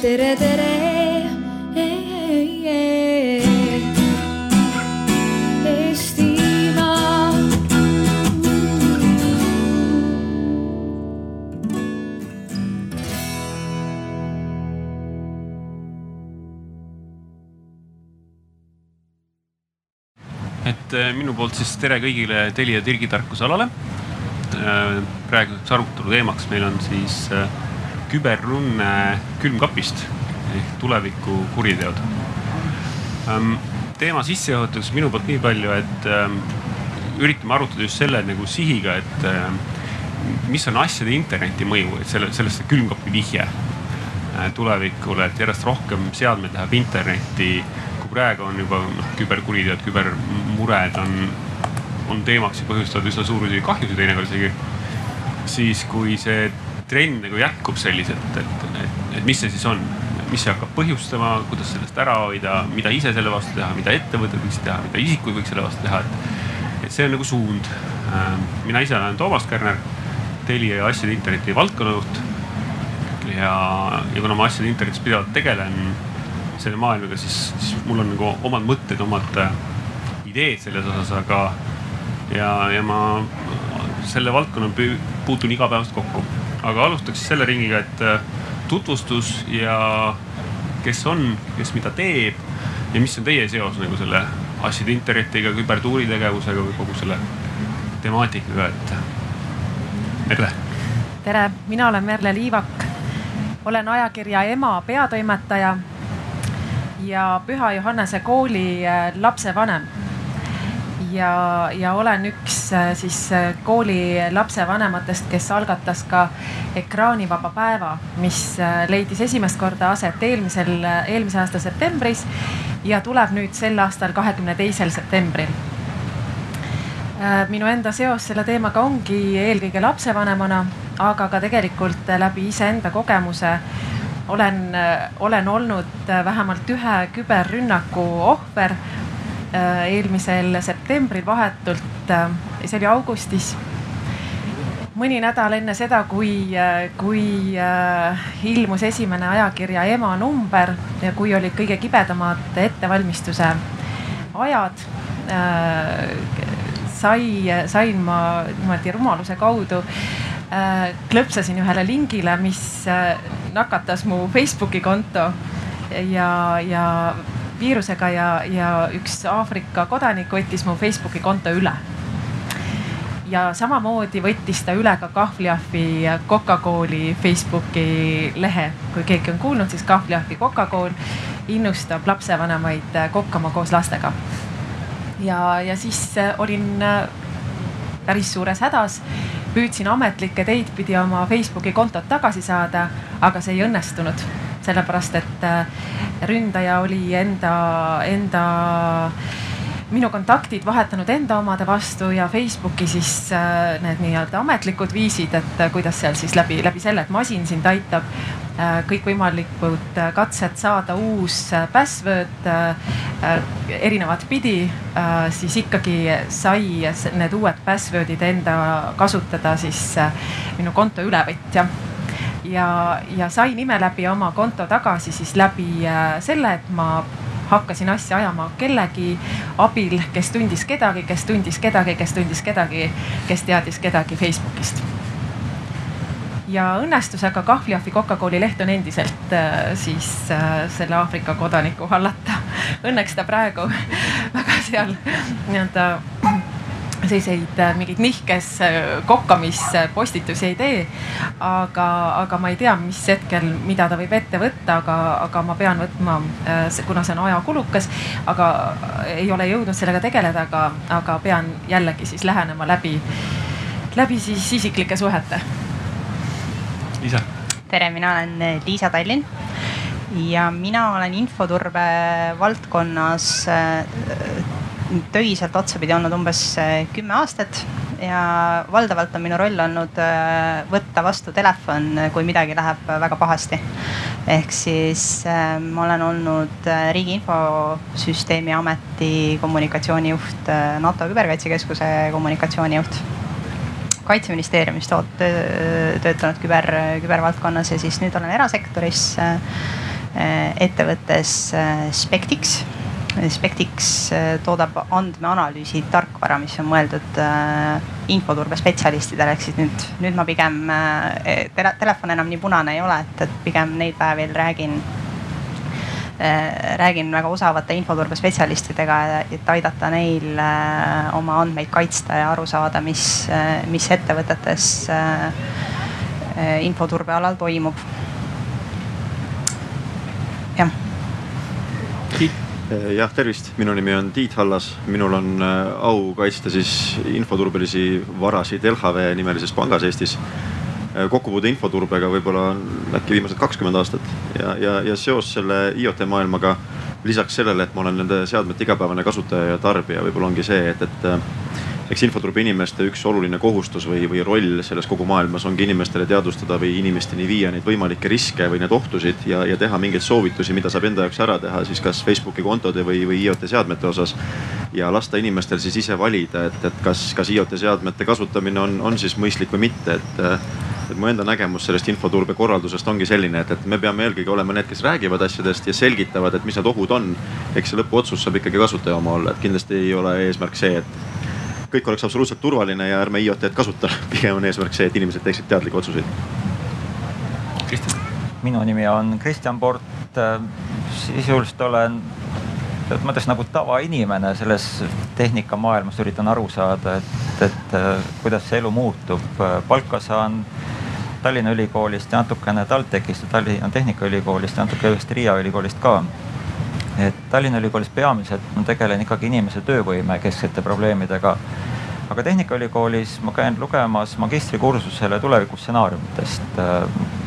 tere, tere. Et äh, minu poolt siis tere kõigile Telia Tirgi tarkusalale. praeguseks arutelu teemaks meil on siis äh, küberrünne külmkapist ehk tuleviku kuriteod. teema sissejuhatuseks minu poolt nii palju, et ähm, üritame arutada just selle nagu sihiga, et ähm, mis on asjade interneti mõju, et selle, sellest see külmkapi vihje äh, tulevikule, et järjest rohkem seadmeid läheb internetti kui praegu on juba noh, küberkuriteod, kübermured on, on teemaks ja põhjustavad üsna suuri kahjusid teinekord isegi. siis kui see trend nagu jätkub selliselt, et, et, et mis see siis on, mis see hakkab põhjustama, kuidas sellest ära hoida, mida ise selle vastu teha, mida ettevõtted võiksid teha, mida isikud võiks selle vastu teha, et, et see on nagu suund. mina ise olen Toomas Kärner, Telia asjade interneti valdkonnajuht. ja, ja kuna ma asjade internetis pidevalt tegelen selle maailmaga, siis, siis mul on nagu omad mõtted, omad äh, ideed selles osas, aga ja, ja ma selle valdkonnaga puutun igapäevaselt kokku. Aga alustaks selle ringiga, et äh, tutvustus ja kes on, kes mida teeb ja mis on teie seos nagu selle asjade internetiga, kübertuuritegevusega või kogu selle temaatikaga, et Merle. tere, mina olen Merle Liivak. olen ajakirja Ema peatoimetaja ja Püha Johannese kooli äh, lapsevanem. Ja, ja olen üks äh, siis äh, kooli lapsevanematest, kes algatas ka ekraanivaba päeva, mis leidis esimest korda aset eelmisel, eelmise aasta septembris ja tuleb nüüd sel aastal, kahekümne teisel septembril. Minu enda seos selle teemaga ongi eelkõige lapsevanemana, aga ka tegelikult läbi iseenda kogemuse olen, olen olnud vähemalt ühe küberrünnaku ohver eelmisel septembril vahetult, see oli augustis. mõni nädal enne seda, kui, kui ilmus esimene ajakirja Ema number ja kui olid kõige kibedamad ettevalmistuse ajad sai, sain ma niimoodi rumaluse kaudu äh, klõpsasin ühele lingile, mis äh, nakatas mu Facebooki konto ja, ja viirusega ja, ja üks Aafrika kodanik võttis mu Facebooki konto üle. ja samamoodi võttis ta üle ka Kahvliahvi Coca-Cooli Facebooki lehe. kui keegi on kuulnud, siis Kahvliahvi Coca-Cool innustab lapsevanemaid kokkama koos lastega. ja, ja siis olin päris suures hädas püüdsin ametlikke teid pidi oma Facebooki kontot tagasi saada, aga see ei õnnestunud. Sellepärast, et äh, ründaja oli enda, enda minu kontaktid vahetanud enda omade vastu ja Facebooki siis äh, need nii-öelda ametlikud viisid, et äh, kuidas seal siis läbi, läbi selle, et masin sind aitab kõikvõimalikud katsed saada uus password erinevat pidi, siis ikkagi sai need uued password'id enda kasutada siis minu konto ülevõtja ja, ja sai nime läbi oma konto tagasi siis läbi selle, et ma hakkasin asja ajama kellegi abil, kes tundis kedagi, kes tundis kedagi, kes tundis kedagi, kes teadis kedagi Facebookist. ja õnnestus aga Kahvliahvi Coca-Cooli leht on endiselt äh, siis äh, selle Aafrika kodaniku hallata. Õnneks ta praegu väga seal nii-öelda selliseid äh, mingeid nihkes äh, kokkamispostitusi ei tee. aga, aga ma ei tea, mis hetkel, mida ta võib ette võtta, aga, aga ma pean võtma, äh, kuna see on ajakulukas, aga ei ole jõudnud sellega tegeleda, aga, aga pean jällegi siis lähenema läbi, läbi siis isiklike suhete. Liisa. tere, mina olen Liisa Tallinn ja mina olen infoturbe valdkonnas töiselt otsapidi olnud umbes äh, kümme aastat ja valdavalt on minu roll olnud äh, võtta vastu telefon, kui midagi läheb väga pahasti. ehk siis ma olen olnud Riigi Infosüsteemi Ameti kommunikatsioonijuht, NATO Küberkaitsekeskuse kommunikatsioonijuht kaitseministeeriumis töötanud küber, kübervaldkonnas ja siis nüüd olen erasektoris ettevõttes Spectix Spectix toodab andmeanalüüsi tarkvara, mis on mõeldud infoturbespetsialistidele, ehk siis nüüd, nüüd ma pigem tele,, telefon enam nii punane ei ole, et, et pigem neid päevil räägin räägin väga osavate infoturbespetsialistidega, et aidata neil oma andmeid kaitsta ja aru saada, mis, mis ettevõtetes infoturbe alal toimub. jah. Jah, tervist, minu nimi on Tiit Hallas, minul on au kaitsta siis infoturbelisi varasid LHV nimelises pangas Eestis. Kokkupuude infoturbega võib-olla on äkki viimased kakskümmend aastat. Ja, ja, ja seos selle IoT maailmaga lisaks sellele, et ma olen nende seadmete igapäevane kasutaja ja tarbija, võib-olla ongi see, et, et eks infoturbe inimeste üks oluline kohustus või, või roll selles kogu maailmas ongi inimestele teadvustada või inimesteni viia neid võimalikke riske või neid ohtusid ja, ja teha mingeid soovitusi, mida saab enda jaoks ära teha siis kas Facebooki kontode või, või IoT seadmete osas. ja lasta inimestel siis ise valida, et, et kas, kas IoT seadmete kasutamine on, on siis mõistlik või mitte, et et mu enda nägemus sellest infoturbe korraldusest ongi selline, et, et me peame eelkõige olema need, kes räägivad asjadest ja selgitavad, et mis need ohud on. eks see lõpuotsus saab ikkagi kasutaja oma olla, et kindlasti ei ole eesmärk see, et kõik oleks absoluutselt turvaline ja ärme IoT-d kasuta. pigem on eesmärk see, et inimesed teeksid teadlikke otsuseid. minu nimi on Kristjan Port. sisuliselt olen teatud mõttes nagu tavainimene selles tehnikamaailmas, üritan aru saada, et, et kuidas see elu muutub. palka saan Tallinna Ülikoolist ja natukene TalTechist ja Tallinna Tehnikaülikoolist ja natuke ühest Riia ülikoolist ka et Tallinna Ülikoolis peamiselt ma tegelen ikkagi inimese töövõime kesksete probleemidega. aga Tehnikaülikoolis ma käin lugemas magistrikursusele tulevikustsenaariumitest.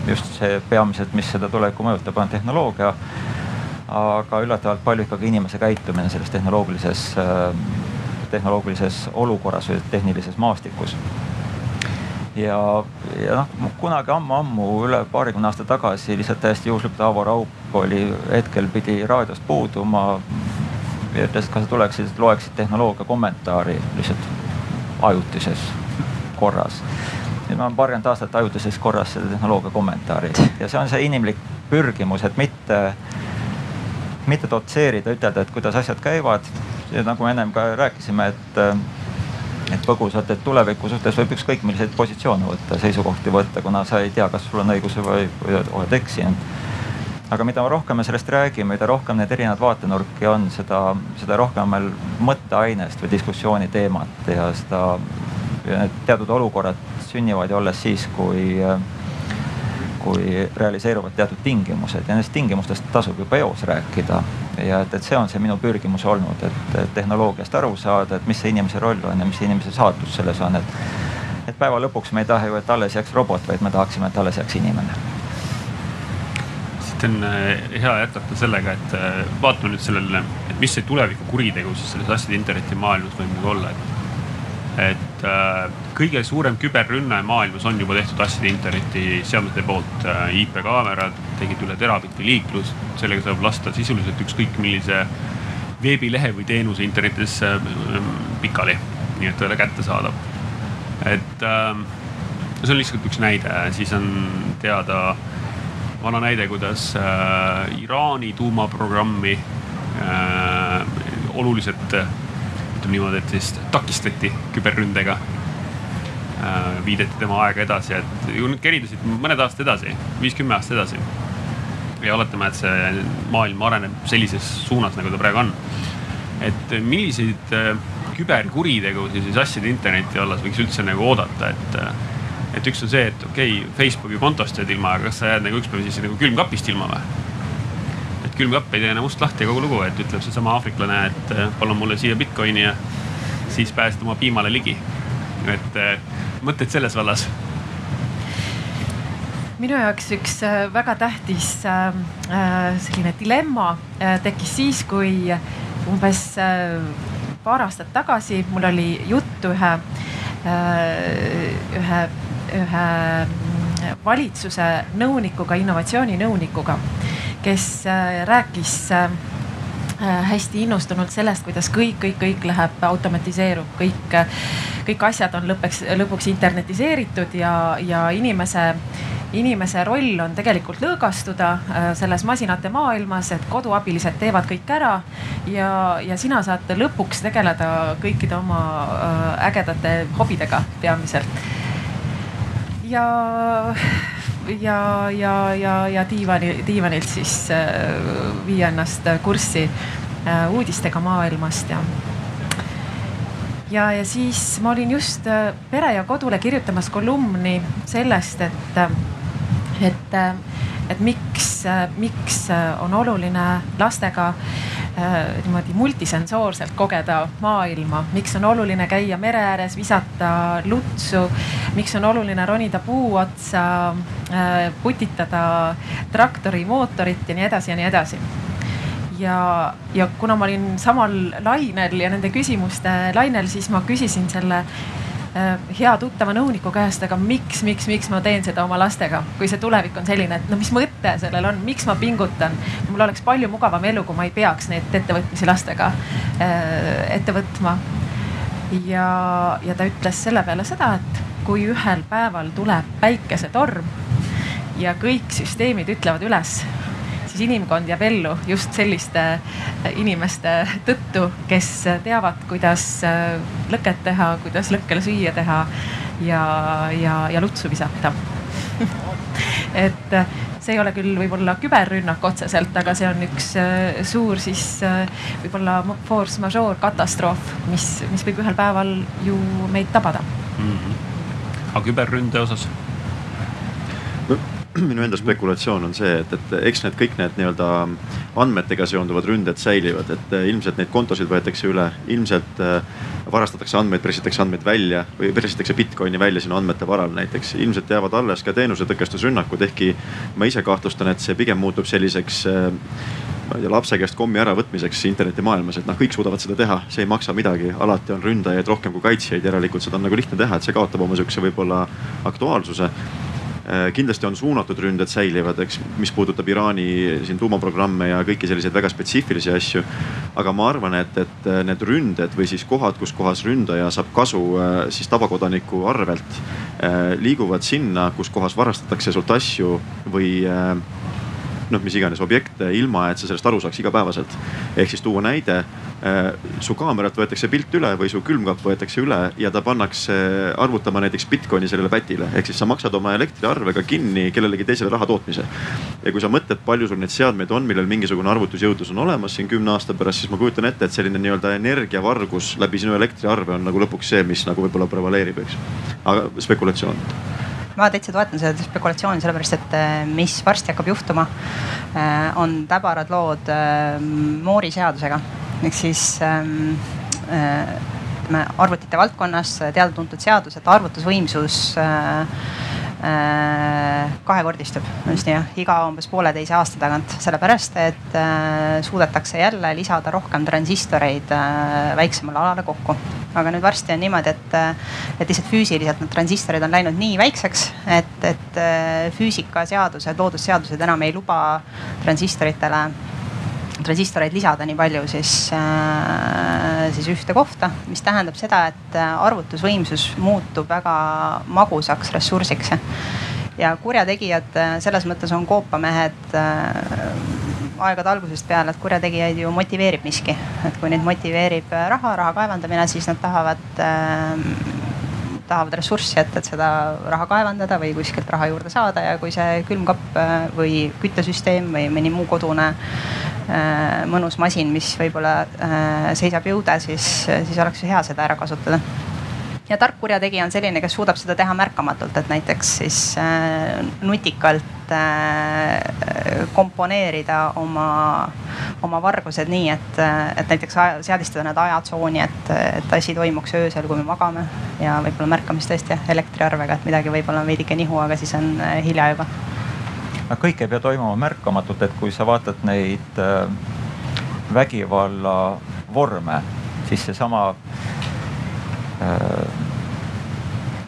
just see peamiselt, mis seda tulevikku mõjutab, on tehnoloogia. aga üllatavalt palju ikkagi inimese käitumine selles tehnoloogilises, tehnoloogilises olukorras või tehnilises maastikus ja, ja noh, kunagi ammu-ammu üle paarikümne aasta tagasi lihtsalt täiesti juhuslikult Aavo Raup oli hetkel pidi raadiost puuduma. ja ütles, et kas sa tuleksid, loeksid tehnoloogia kommentaari lihtsalt ajutises korras. nüüd ma olen paarkümmend aastat ajutises korras seda tehnoloogia kommentaari ja see on see inimlik pürgimus, et mitte, mitte dotseerida, ütelda, et kuidas asjad käivad. nagu me ennem ka rääkisime, et et põgusalt, et tuleviku suhtes võib ükskõik milliseid positsioone võtta, seisukohti võtta, kuna sa ei tea, kas sul on õigus või, või oled eksinud. aga mida rohkem me sellest räägime, mida rohkem neid erinevaid vaatenurki on, seda, seda rohkem on meil mõtteainest või diskussiooni teemat ja seda, teatud olukorrad sünnivad ju alles siis, kui kui realiseeruvad teatud tingimused ja nendest tingimustest tasub juba eos rääkida. ja et, et see on see minu pürgimus olnud, et tehnoloogiast aru saada, et mis see inimese roll on ja mis inimese saatus selles on, et. et päeva lõpuks me ei taha ju, et alles jääks robot, vaid me tahaksime, et alles jääks inimene. siit on äh, hea jätkata sellega, et äh, vaatame nüüd sellele, et mis see tuleviku kuritegu siis selles asjade interneti maailmas võib nagu olla, et et äh, kõige suurem küberrünne maailmas on juba tehtud asjade interneti seadmete poolt äh,. IP-kaamerad tegid üle terabitti liiklust, sellega saab lasta sisuliselt ükskõik millise veebilehe või teenuse internetis äh, pikali, nii et ta ei ole kättesaadav. et äh, see on lihtsalt üks näide, siis on teada vana näide, kuidas äh, Iraani tuumaprogrammi äh, oluliselt ütleme niimoodi, et siis takistati küberründega äh,. viideti tema aega edasi, et ju nüüd keridasid mõned aastad edasi, viis-kümme aastat edasi. ja oletame, et see maailm areneb sellises suunas, nagu ta praegu on. et milliseid äh, küberkuritegusid siis asjade interneti vallas võiks üldse nagu oodata, et äh, et üks on see, et okei okay,, Facebooki kontost jääd ilma, aga kas sa jääd nagu üks päev siis nagu külmkapist ilma või? Et külmkapp ei tee enam ust lahti ja kogu lugu, et ütleb seesama aafriklane, et eh, palun mulle siia Bitcoini ja siis pääsed oma piimale ligi. et eh, mõtteid selles vallas? minu jaoks üks eh, väga tähtis selline dilemma tekkis siis, kui umbes paar aastat tagasi mul oli juttu ühe, ühe, ühe mm, valitsuse nõunikuga, innovatsiooninõunikuga kes äh, rääkis äh, äh, hästi innustunult sellest, kuidas kõik, kõik, kõik läheb, automatiseerub, kõik, kõik asjad on lõppeks, lõpuks internetiseeritud ja, ja inimese inimese roll on tegelikult lõõgastuda selles masinate maailmas, et koduabilised teevad kõik ära ja, ja sina saad lõpuks tegeleda kõikide oma ägedate hobidega peamiselt. ja, ja, ja, ja, ja diivani, diivanilt siis äh, viia ennast kurssi uudistega maailmast ja ja, ja siis ma olin just Pere ja Kodule kirjutamas kolumni sellest, et et, et miks, miks on oluline lastega äh, niimoodi multisensoorselt kogeda maailma, miks on oluline käia mere ääres, visata lutsu, miks on oluline ronida puu otsa, äh, putitada traktori mootorit ja nii edasi ja nii edasi? Ja, ja kuna ma olin samal lainel ja nende küsimuste lainel, siis ma küsisin selle Äh, hea tuttava nõuniku käest, aga miks, miks, miks ma teen seda oma lastega, kui see tulevik on selline, et no mis mõte sellel on, miks ma pingutan. mul oleks palju mugavam elu, kui ma ei peaks neid ettevõtmisi lastega äh, ette võtma. ja, ja ta ütles selle peale seda, et kui ühel päeval tuleb päikesetorm ja kõik süsteemid ütlevad üles siis inimkond jääb ellu just selliste äh, inimeste tõttu, kes teavad, kuidas äh, lõket teha, kuidas lõkkele süüa teha ja, ja, ja lutsu visata et äh, see ei ole küll võib-olla küberrünnak otseselt, aga see on üks suur siis võib-olla force majeure katastroof, mis, mis võib ühel päeval ju meid tabada mm. -hmm. aga küberründe osas? minu enda spekulatsioon on see, et, et eks need kõik need nii-öelda andmetega seonduvad ründed säilivad, et eh, ilmselt neid kontosid võetakse üle, ilmselt eh, varastatakse andmeid, pressitakse andmeid välja või pressitakse Bitcoini välja sinu andmete varal näiteks. ilmselt jäävad alles ka teenusetõkestusrünnakud, ehkki ma ise kahtlustan, et see pigem muutub selliseks eh, ma ei tea, lapse käest kommi äravõtmiseks internetimaailmas, et noh, kõik suudavad seda teha, see ei maksa midagi, alati on ründajaid rohkem kui kaitsjaid, järelikult seda on nagu lihtne teha, et see kaotab oma sihukese võib-olla aktuaalsuse Äh, kindlasti on suunatud ründed säilivad, eks, mis puudutab Iraani siin tuumaprogramme ja kõiki selliseid väga spetsiifilisi asju. aga ma arvan, et, et äh, need ründed või siis kohad, kus kohas ründaja saab kasu äh, siis tavakodaniku arvelt, liiguvad sinna, kus kohas varastatakse sult asju või noh, mis iganes objekte, ilma et sa sellest aru saaks igapäevaselt. ehk siis tuua näide, äh, su kaameralt võetakse pilt üle või su külmkapp võetakse üle ja ta pannakse arvutama näiteks Bitcoini sellele pätile. ehk siis sa maksad oma elektriarvega kinni kellelegi teisele raha tootmise. ja kui sa mõtled, palju sul neid seadmeid on, millel mingisugune arvutusjõudlus on olemas siin kümne aasta pärast, siis ma kujutan ette, et selline nii-öelda energiavargus läbi sinu elektriarve on nagu lõpuks see, mis nagu võib-olla prevaleerib, eks. aga spekulatsioon ma täitsa toetan seda spekulatsiooni, sellepärast et äh, mis varsti hakkab juhtuma, äh, on täbarad lood äh, Moori seadusega. Ehk siis ähm, arvutite valdkonnas teada-tuntud seadus, et arvutusvõimsus Äh, kahekordistub, just nii, iga umbes pooleteise aasta tagant, sellepärast et äh, suudetakse jälle lisada rohkem transistoreid äh, väiksemale alale kokku. aga nüüd varsti on niimoodi, et, et lihtsalt füüsiliselt need transistorid on läinud nii väikseks, et, et füüsikaseadused, loodusseadused enam ei luba transistoritele transistoreid lisada nii palju siis, äh, siis ühte kohta, mis tähendab seda, et äh, arvutusvõimsus muutub väga magusaks ressursiks. ja kurjategijad äh, selles mõttes on koopamehed aegade algusest peale, et kurjategijaid ju motiveerib miski, et kui neid motiveerib raha, raha kaevandamine, siis nad tahavad tahavad ressurssi, et, et seda raha kaevandada või kuskilt raha juurde saada ja kui see külmkapp või küttesüsteem või mõni muu kodune Äh, mõnus masin, mis võib-olla äh, seisab jõude, siis, siis oleks ju hea seda ära kasutada. Ja tark kurjategija on selline, kes suudab seda teha märkamatult, et näiteks siis äh, nutikalt äh, komponeerida oma, oma vargused nii, et, et näiteks seadistada need ajatsooni, et, et asi toimuks öösel, kui me magame ja võib-olla märkame siis tõesti elektriarvega, et midagi võib-olla on veidike nihu, aga siis on äh, hilja juba aga kõik ei pea toimuma märkamatult, et kui sa vaatad neid äh, vägivalla vorme, siis seesama äh,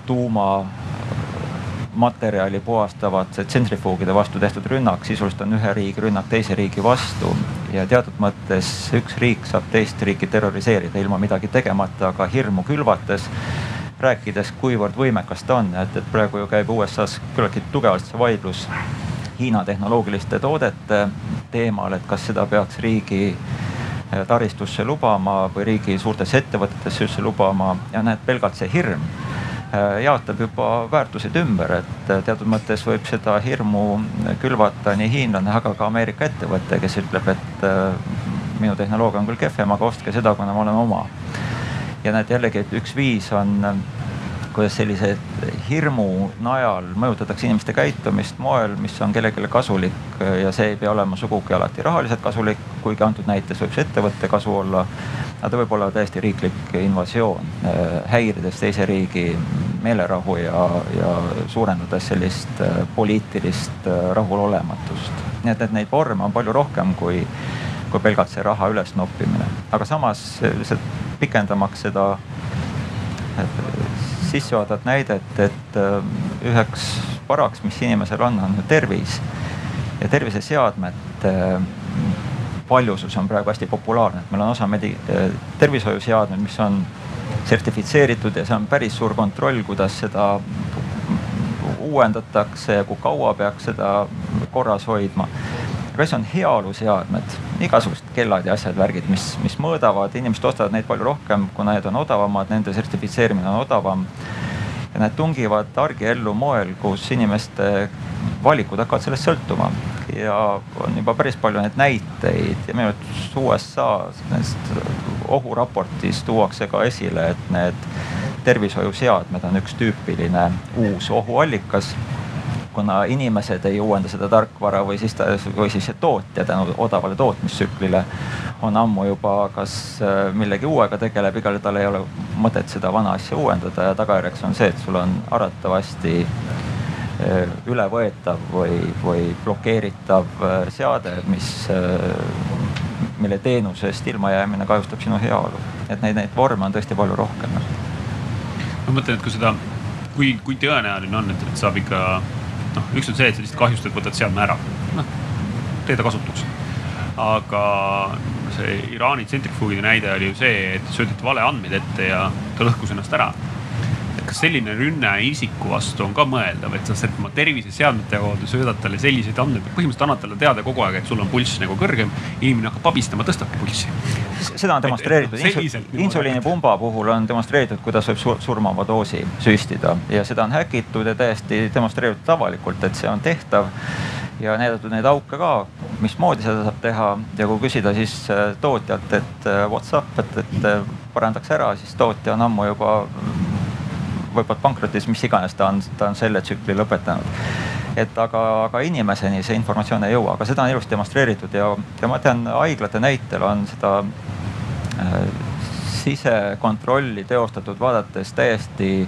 tuumamaterjali puhastavate tsentrifuugide vastu tehtud rünnak sisuliselt on ühe riigi rünnak teise riigi vastu. ja teatud mõttes üks riik saab teist riiki terroriseerida ilma midagi tegemata, aga hirmu külvates rääkides, kuivõrd võimekas ta on, et, et praegu ju käib USA-s küllaltki tugevalt see vaidlus Hiina tehnoloogiliste toodete teemal, et kas seda peaks riigi taristusse lubama või riigi suurtesse ettevõtetesse üldse lubama ja näed, pelgalt see hirm Äh, jaotab juba väärtused ümber, et äh, teatud mõttes võib seda hirmu külvata nii hiinlane, aga ka Ameerika ettevõte, kes ütleb, et minu tehnoloogia on küll kehvem, aga ostke seda, kuna ma olen oma. ja näed jällegi, et üks viis on kuidas sellise hirmu najal mõjutatakse inimeste käitumist moel, mis on kellelegi kasulik ja see ei pea olema sugugi alati rahaliselt kasulik, kuigi antud näites võib see ettevõtte kasu olla. aga ta võib olla täiesti riiklik invasioon, häirides teise riigi meelerahu ja, ja suurendades sellist poliitilist rahulolematust. nii et, et neid vorme on palju rohkem kui, kui pelgalt see raha üles noppimine, aga samas lihtsalt pikendamaks seda sissejuhatavat näidet, et äh, üheks varaks, mis inimesel on, on tervis. ja terviseseadmete äh, paljusus on praegu hästi populaarne, et meil on osa medi-, äh, tervishoiuseadmed, mis on sertifitseeritud ja see on päris suur kontroll, kuidas seda uuendatakse ja kui kaua peaks seda korras hoidma aga siis on heaoluseadmed, igasugused kellad ja asjad, värgid, mis, mis mõõdavad, inimesed ostavad neid palju rohkem, kuna need on odavamad, nende sertifitseerimine on odavam. ja need tungivad argiellu moel, kus inimeste valikud hakkavad sellest sõltuma ja on juba päris palju neid näiteid ja minu arvates USA ohuraportis tuuakse ka esile, et need tervishoiuseadmed on üks tüüpiline uus ohuallikas kuna inimesed ei uuenda seda tarkvara või siis ta või siis see tootja tänu odavale tootmistsüklile on ammu juba kas äh, millegi uuega tegeleb, igal tal ei ole mõtet seda vana asja uuendada ja tagajärjeks on see, et sul on arvatavasti äh, ülevõetav või, või blokeeritav äh, seade, mis, mille teenusest ilmajäämine kahjustab sinu heaolu. et neid, neid vorme on tõesti palju rohkem. ma mõtlen, et kui seda, kui, kui tõenäoline on, et, et saab ikka noh, üks on see, et sa lihtsalt kahjustad, võtad seadme ära, noh tee ta kasutuks. aga see Iraani tsentrifuugide näide oli ju see, et söödeti valeandmeid ette ja ta lõhkus ennast ära kas selline rünne isiku vastu on ka mõeldav, et sa oma terviseseadmete kaudu söödad talle selliseid andmeid, põhimõtteliselt annad talle teada kogu aeg, et sul on pulss nagu kõrgem. inimene hakkab pabistama, tõstabki pulssi. seda on demonstreeritud, insuliinipumba puhul on demonstreeritud, kuidas võib surmava doosi süstida ja seda on häkitud ja täiesti demonstreeritud avalikult, et see on tehtav ja näidatud neid auke ka, mismoodi seda saab teha ja kui küsida siis äh, tootjalt, et äh, what's up, et, et äh, parandaks ära, siis tootja on ammu juba võib-olla pankrotis, mis iganes ta on, ta on selle tsükli lõpetanud. et aga, aga inimeseni see informatsioon ei jõua, aga seda on ilusti demonstreeritud ja, ja ma tean haiglate näitel on seda äh, sisekontrolli teostatud vaadates täiesti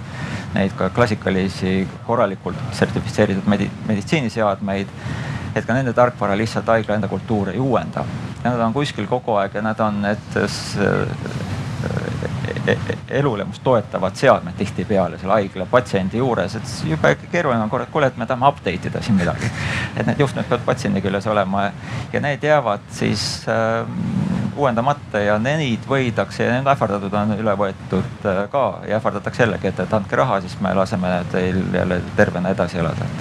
neid ka klassikalisi korralikult sertifitseeritud medi-, meditsiiniseadmeid. et ka nende tarkvara lihtsalt haigla enda kultuuri ei uuenda. nad on kuskil kogu aeg ja nad on need elulemust toetavad seadmed tihtipeale seal haigla patsiendi juures, et jube keeruline on korra, et kuule, et me tahame update ida siin midagi. et need juhtmed peavad patsiendi küljes olema ja need jäävad siis äh, uuendamata ja neid võidakse ja need ähvardatud on üle võetud äh, ka ja ähvardatakse jällegi, et, et andke raha, siis me laseme teil jälle tervena edasi elada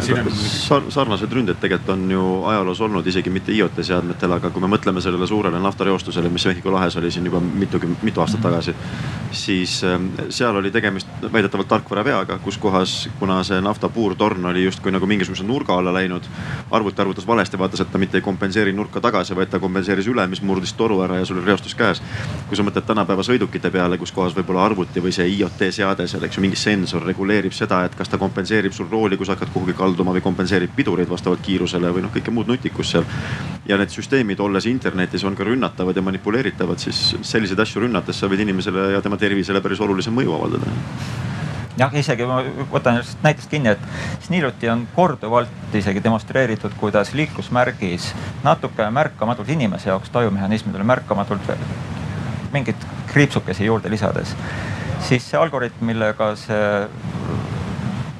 sarnased ründed tegelikult on ju ajaloos olnud isegi mitte IoT seadmetel, aga kui me mõtleme sellele suurele naftareostusele, mis Mehhiko lahes oli siin juba mitukümmend, mitu aastat mhm. tagasi. siis ähm, seal oli tegemist väidetavalt tarkvaraveaga, kus kohas, kuna see naftapuurtorn oli justkui nagu mingisuguse nurga alla läinud. arvuti arvutas valesti, vaatas, et ta mitte ei kompenseeri nurka tagasi, vaid ta kompenseeris üle, mis murdis toru ära ja sul oli reostus käes. kui sa mõtled tänapäeva sõidukite peale, kus kohas võib-olla arvuti või see IoT seade seal, eks ju, mingi sensor reguleerib seda, et kas ta kompenseerib sul rooli, kui sa hakkad kuhugi kalduma või kompenseerib pidureid vastavalt kiirusele või noh, kõike muud nutikust seal. ja need süsteemid, olles internetis, on ka rünnatavad ja manipuleeritavad, siis selliseid asju rünnates sa võid inimesele ja tema tervisele päris olulise mõju avaldada jah, isegi ma võtan näiteks kinni, et siin hiljuti on korduvalt isegi demonstreeritud, kuidas liiklusmärgis natuke märkamatult inimese jaoks tajumehhanismidele märkamatult mingeid kriipsukesi juurde lisades, siis see algoritm, millega see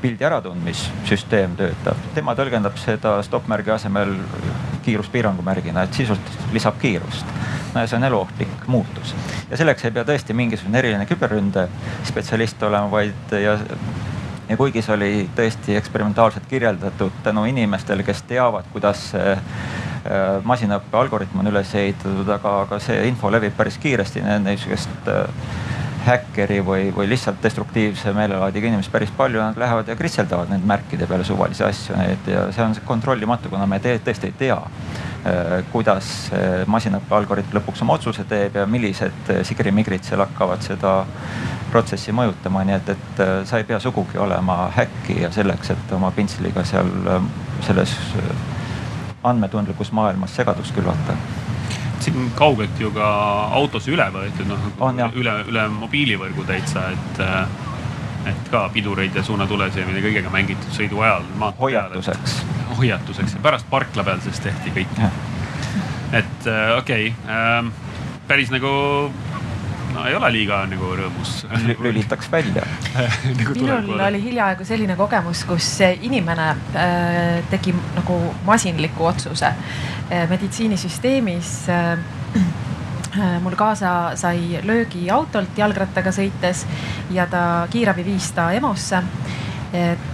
pildi äratundmissüsteem töötab, tema tõlgendab seda stopp-märgi asemel kiiruspiirangu märgina, et sisuliselt lisab kiirust no ja see on eluohtlik muutus. ja selleks ei pea tõesti mingisugune eriline küberründe spetsialist olema, vaid ja ja kuigi see oli tõesti eksperimentaalselt kirjeldatud tänu inimestele, kes teavad, kuidas see äh, masinaõppe algoritm on üles ehitatud, aga, aga see info levib päris kiiresti, niisugust äh, häkkeri või, või lihtsalt destruktiivse meelelaadiga inimesi päris palju, nad lähevad ja kritseldavad nende märkide peale suvalisi asju, et ja see on kontrollimatu, kuna me te, tõesti ei tea, äh, kuidas masinaõppe algoritm lõpuks oma otsuse teeb ja millised sigrimigrid seal hakkavad seda protsessi mõjutama, nii et, et äh, sa ei pea sugugi olema häkkija selleks, et oma pintsliga seal selles andmetundlikus maailmas segadust külvata siin kaugelt ju ka autos üle võetud, noh üle, üle mobiilivõrgu täitsa, et, et ka pidureid ja suunatulesid ja kõigega mängitud sõidu ajal. hoiatuseks. hoiatuseks ja pärast parkla peal siis tehti kõik. et okei okay, ähm,, päris nagu no ei ole liiga nagu rõõmus. Lülitaks välja. Nagu minul oli hiljaaegu selline kogemus, kus inimene äh, tegi nagu masinliku otsuse äh, meditsiinisüsteemis äh, äh, mul kaasa sai löögi autolt jalgrattaga sõites ja ta kiirabi viis ta EMO-sse.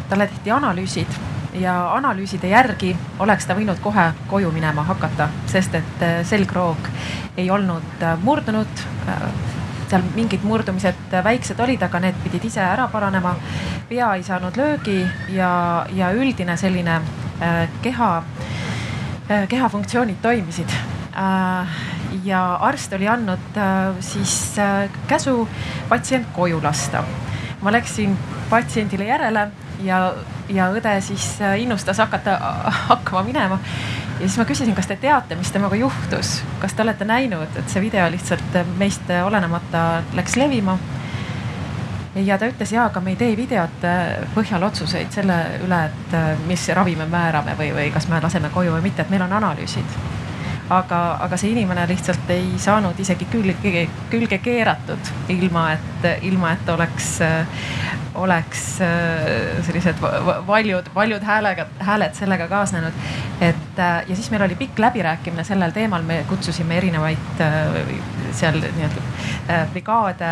talle tehti analüüsid ja analüüside järgi oleks ta võinud kohe koju minema hakata, sest et äh, selgroog ei olnud äh, murdunud seal mingid murdumised väiksed olid, aga need pidid ise ära paranema. pea ei saanud löögi ja, ja üldine selline äh, keha, äh, kehafunktsioonid toimisid äh, ja arst oli andnud siis käsu patsient koju lasta. ma läksin patsiendile järele ja, ja õde siis innustas hakata hakkama minema ja siis ma küsisin, kas te teate, mis temaga juhtus, kas te olete näinud, et see video lihtsalt meist olenemata läks levima. ja ta ütles ja, aga me ei tee videote põhjal otsuseid selle üle, et mis ravi me määrame või, või kas me laseme koju või mitte, et meil on analüüsid aga, aga see inimene lihtsalt ei saanud isegi külge, külge keeratud ilma, et, ilma et oleks, oleks äh, sellised valjud, valjud häälega, hääled sellega kaasnenud. et äh, ja siis meil oli pikk läbirääkimine sellel teemal, me kutsusime erinevaid äh, seal nii-öelda brigaade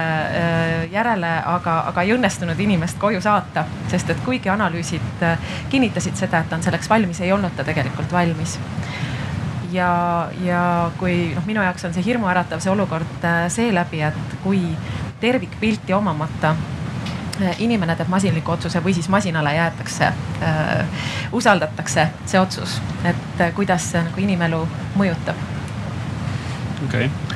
järele, aga, aga ei õnnestunud inimest koju saata, sest et kuigi analüüsid kinnitasid seda, et ta on selleks valmis, ei olnud ta tegelikult valmis ja, ja kui noh, minu jaoks on see hirmuäratav, see olukord äh, seeläbi, et kui tervikpilti omamata äh, inimene teeb masinliku otsuse või siis masinale jäetakse äh,, usaldatakse see otsus, et kuidas see nagu inimelu mõjutab. okei okay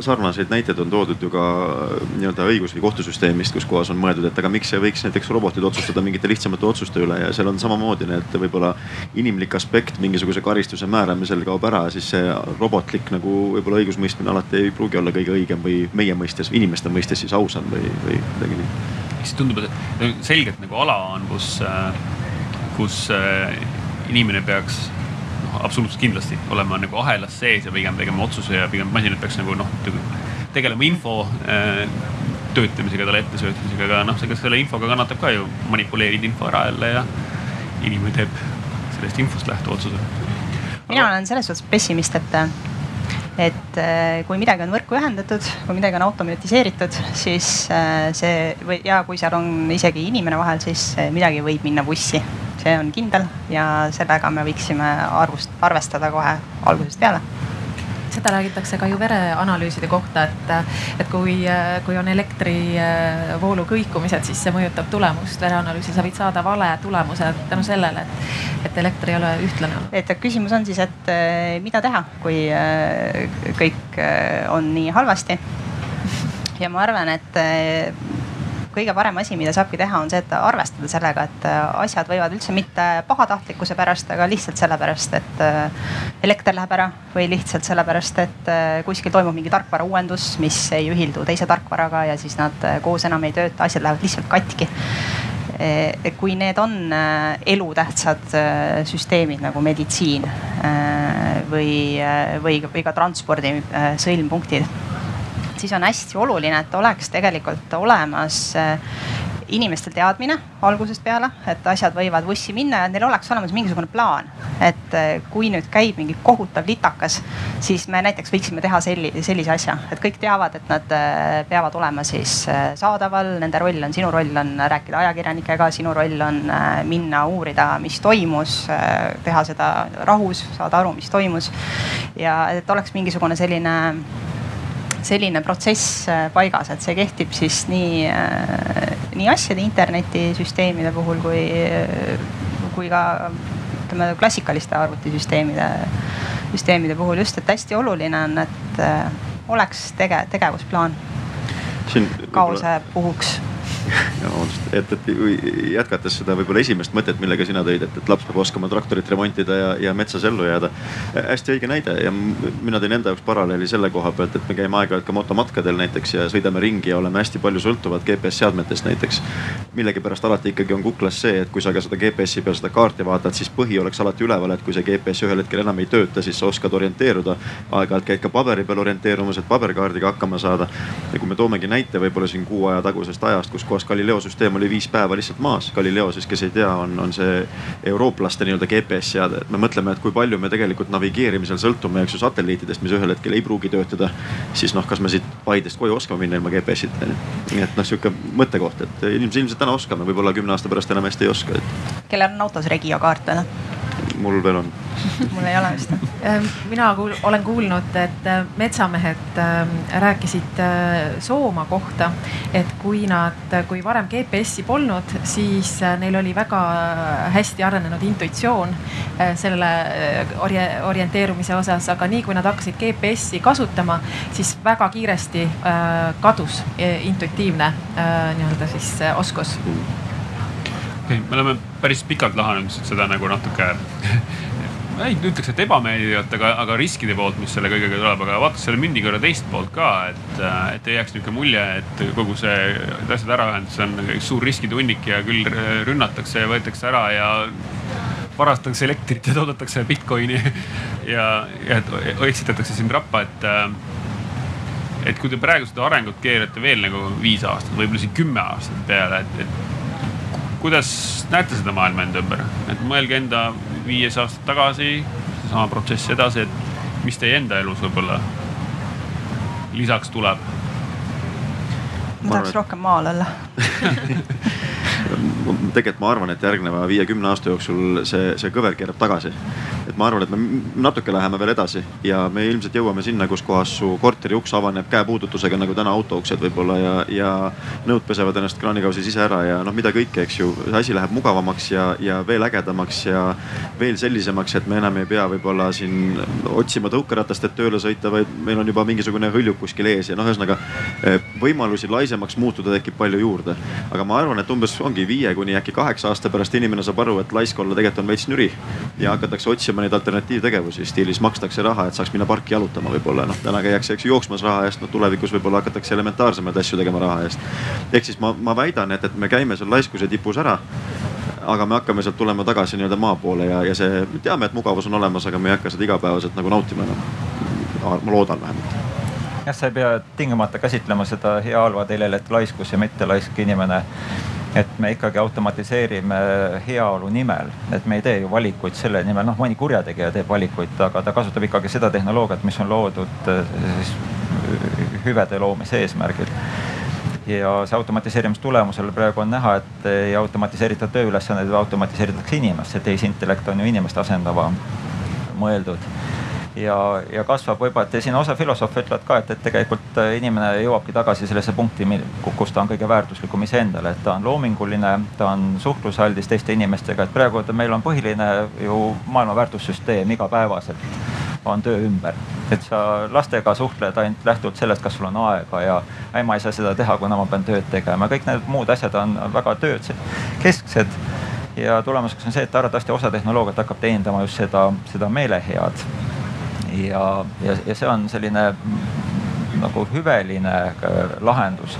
sarnaseid näiteid on toodud ju ka äh, nii-öelda õigus- või kohtusüsteemist, kus kohas on mõeldud, et aga miks ei võiks näiteks robotid otsustada mingite lihtsamate otsuste üle ja seal on samamoodi need võib-olla inimlik aspekt mingisuguse karistuse määramisel kaob ära, siis see robotlik nagu võib-olla õigusmõistmine alati ei pruugi olla kõige õigem või meie mõistes, inimeste mõistes siis ausam või, või midagi nii. siis tundub, et selgelt nagu ala on, kus, äh, kus äh, inimene peaks absoluutselt kindlasti olema nagu ahelas sees ja pigem tegema otsuse ja pigem masinad peaks nagu noh, tegelema info äh, töötlemisega, talle ettesöötmisega, aga noh, selle infoga kannatab ka ju manipuleerida info ära jälle ja inimene teeb sellest infost lähtuva otsuse. mina olen selles suhtes pessimist, et, et äh, kui midagi on võrku ühendatud, kui midagi on automatiseeritud, siis äh, see või ja kui seal on isegi inimene vahel, siis midagi võib minna vussi see on kindel ja sellega me võiksime arvust, arvestada kohe algusest peale seda räägitakse ka ju vereanalüüside kohta, et, et kui, kui on elektrivoolu kõikumised, siis see mõjutab tulemust. vereanalüüsil sa võid saada vale tulemuse tänu sellele, et, et elekter ei ole ühtlane et küsimus on siis, et eh, mida teha, kui eh, kõik eh, on nii halvasti. ja ma arvan, et kõige parem asi, mida saabki teha, on see, et arvestada sellega, et äh, asjad võivad üldse mitte pahatahtlikkuse pärast, aga lihtsalt sellepärast, et äh, elekter läheb ära või lihtsalt sellepärast, et äh, kuskil toimub mingi tarkvara uuendus, mis ei ühildu teise tarkvaraga ja siis nad koos enam ei tööta, asjad lähevad lihtsalt katki. Kui need on elutähtsad süsteemid nagu meditsiin või, või, või ka transpordi sõlmpunktid siis on hästi oluline, et oleks tegelikult olemas eh, inimestel teadmine algusest peale, et asjad võivad vussi minna ja neil oleks olemas mingisugune plaan. et äh, kui nüüd käib mingi kohutav litakas, siis me näiteks võiksime teha selli, sellise asja, et kõik teavad, et nad äh, peavad olema siis saadaval, nende roll on, sinu roll on rääkida ajakirjanikega, sinu roll on minna uurida, mis toimus, teha seda rahus, saada aru, mis toimus. ja et oleks mingisugune selline selline protsess äh, paigas, et see kehtib siis nii, äh, nii asjade internetisüsteemide puhul kui, kui ka ütleme klassikaliste arvutisüsteemide, süsteemide puhul just, et hästi oluline on, et äh, oleks tege-, tegevusplaan kaose puhuks et, et jätkates seda võib-olla esimest mõtet, millega sina tõid, et, et laps peab oskama traktorit remontida ja, ja metsas ellu jääda. hästi õige näide ja mina tõin enda jaoks paralleeli selle koha pealt, et me käime aeg-ajalt ka motomatkadel näiteks ja sõidame ringi ja oleme hästi palju sõltuvad GPS seadmetest näiteks. millegipärast alati ikkagi on kuklas see, et kui sa ka seda GPS-i peal seda kaarti vaatad, siis põhi oleks alati üleval, et kui see GPS ühel hetkel enam ei tööta, siis sa oskad orienteeruda. aeg-ajalt käid ka paberi peal orienteerumas, et paberkaardiga hakkama saada. ja kui me toomegi näite võib-olla siin kuu aja tagusest ajast, kus kohas Galileo süsteem oli viis päeva lihtsalt maas. Galileo siis, kes ei tea, on, on see eurooplaste nii-öelda GPS seade, et me mõtleme, et kui palju me tegelikult navigeerimisel sõltume, eks ju, satelliitidest, mis ühel hetkel ei pruugi töötada. siis noh, kas me siit Paidest koju oskame minna ilma GPS-ita, nii et noh, sihuke mõttekoht, et ilmselt, ilmselt täna oskame, võib-olla kümne aasta pärast enam hästi ei oska et.... kellel on autos Regio kaart noh? Mul veel on mul ei ole vist. Ehm, mina kuul, olen kuulnud, et äh, metsamehed ähm, rääkisid äh, Soomaa kohta, et kui nad, kui varem GPS-i polnud, siis äh, neil oli väga hästi arenenud intuitsioon selle orje, orienteerumise osas, aga nii kui nad hakkasid GPS-i kasutama, siis väga kiiresti kadus intuitiivne nii-öelda siis oskus okei okay,, me oleme päris pikalt lahanud seda nagu natuke ei ütleks, et ebameeldivat, aga, aga riskide poolt, mis selle kõigega tuleb, aga vaata selle mündi kõrva teist poolt ka, et, et ei jääks niisugune mulje, et kogu see asjade äraühendus on suur riskitunnik ja küll rünnatakse ja võetakse ära ja varastatakse elektrit ja toodetakse Bitcoini ja, ja eksitatakse sind rappa, et et kui te praegu seda arengut keerate veel nagu viis aastat, võib-olla siin kümme aastat peale, et, et kuidas näete seda maailma enda ümber, et mõelge enda viies aastat tagasi, seesama protsess edasi, et mis teie enda elus võib-olla lisaks tuleb? ma tahaks rohkem maal olla tegelikult ma arvan, et järgneva viie-kümne aasta jooksul see, see kõver keerab tagasi. Et ma arvan, et me natuke läheme veel edasi ja me ilmselt jõuame sinna, kus kohas su korteri uks avaneb käepuudutusega nagu täna autouksed võib-olla ja, ja nõud pesevad ennast kraanikausis ise ära ja noh, mida kõike, eks ju. asi läheb mugavamaks ja, ja veel ägedamaks ja veel sellisemaks, et me enam ei pea võib-olla siin otsima tõukeratast, et tööle sõita, vaid meil on juba mingisugune hõljuk kuskil ees ja noh, ühesõnaga eh, võimalusi laisemaks muutuda tekib palju juurde. aga ma arvan, et umbes ongi viie kuni äkki kaheksa aasta pärast inimene saab aru, et laisk olla tegelikult on veits nüri. ja hakatakse otsima neid alternatiivtegevusi stiilis makstakse raha, et saaks minna parki jalutama võib-olla noh, täna käiakse, eks ju jooksmas raha eest, no tulevikus võib-olla hakatakse elementaarsemaid asju tegema raha eest. ehk siis ma, ma väidan, et, et me käime seal laiskuse tipus ära aga me hakkame sealt tulema tagasi nii-öelda maa poole ja, ja see, me teame, et mugavus on olemas, aga me ei hakka seda igapäevaselt nagu nautima enam. ma loodan vähemalt jah, sa ei pea tingimata käsitlema seda hea-halva telelet laiskus ja mitte laisk inimene. Et me ikkagi automatiseerime heaolu nimel, et me ei tee ju valikuid selle nimel, noh mõni kurjategija teeb valikuid, aga ta kasutab ikkagi seda tehnoloogiat, mis on loodud eh, siis hüvede loomise eesmärgil. Ja see automatiseerimise tulemusel praegu on näha, et ei automatiseerita tööülesandeid, vaid automatiseeritakse inimest, see tehisintellekt on ju inimest asendava mõeldud ja, ja kasvab võib-olla, et siin osa filosoofe ütlevad ka, et, et tegelikult äh, inimene jõuabki tagasi sellesse punkti, kus ta on kõige väärtuslikum iseendale, et ta on loominguline, ta on suhtlusaldis teiste inimestega, et praegu meil on põhiline ju maailma väärtussüsteem igapäevaselt on töö ümber. et sa lastega suhtled ainult lähtuvalt sellest, kas sul on aega ja ei, ma ei saa seda teha, kuna ma pean tööd tegema, kõik need muud asjad on väga töökesksed ja tulemuseks on see, et arvatavasti osa tehnoloogiat hakkab teenindama just seda, seda meelehead ja, ja, ja see on selline nagu hüveline äh, lahendus.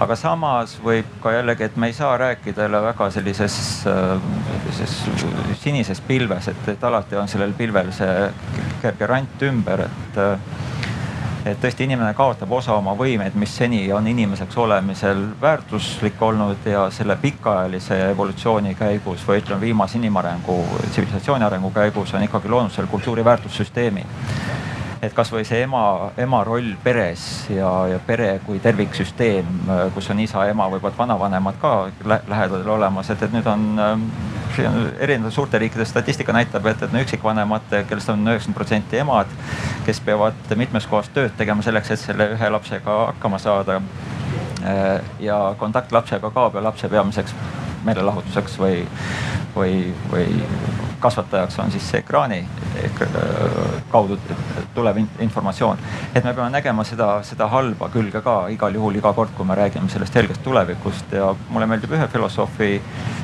aga samas võib ka jällegi, et me ei saa rääkida jälle väga sellises, äh, sellises sinises pilves, et, et alati on sellel pilvel see kerge rant ümber, et äh, et tõesti inimene kaotab osa oma võimeid, mis seni on inimeseks olemisel väärtuslik olnud ja selle pikaajalise evolutsiooni käigus või ütleme, viimase inimarengu, tsivilisatsiooni arengu käigus on ikkagi loonud selle kultuuri väärtussüsteemi et kasvõi see ema, ema roll peres ja, ja pere kui terviksüsteem, kus on isa, ema, võib-olla vanavanemad ka lähedal olemas, et, et nüüd on on erinevate suurte riikide statistika näitab, et, et no üksikvanemate, kellest on üheksakümmend protsenti emad, kes peavad mitmes kohas tööd tegema selleks, et selle ühe lapsega hakkama saada. ja kontakt lapsega kaob ja lapse peamiseks meelelahutuseks või, või, või kasvatajaks on siis see ekraani kaudu tulev informatsioon. et me peame nägema seda, seda halba külge ka igal juhul iga kord, kui me räägime sellest helgest tulevikust ja mulle meeldib ühe filosoofi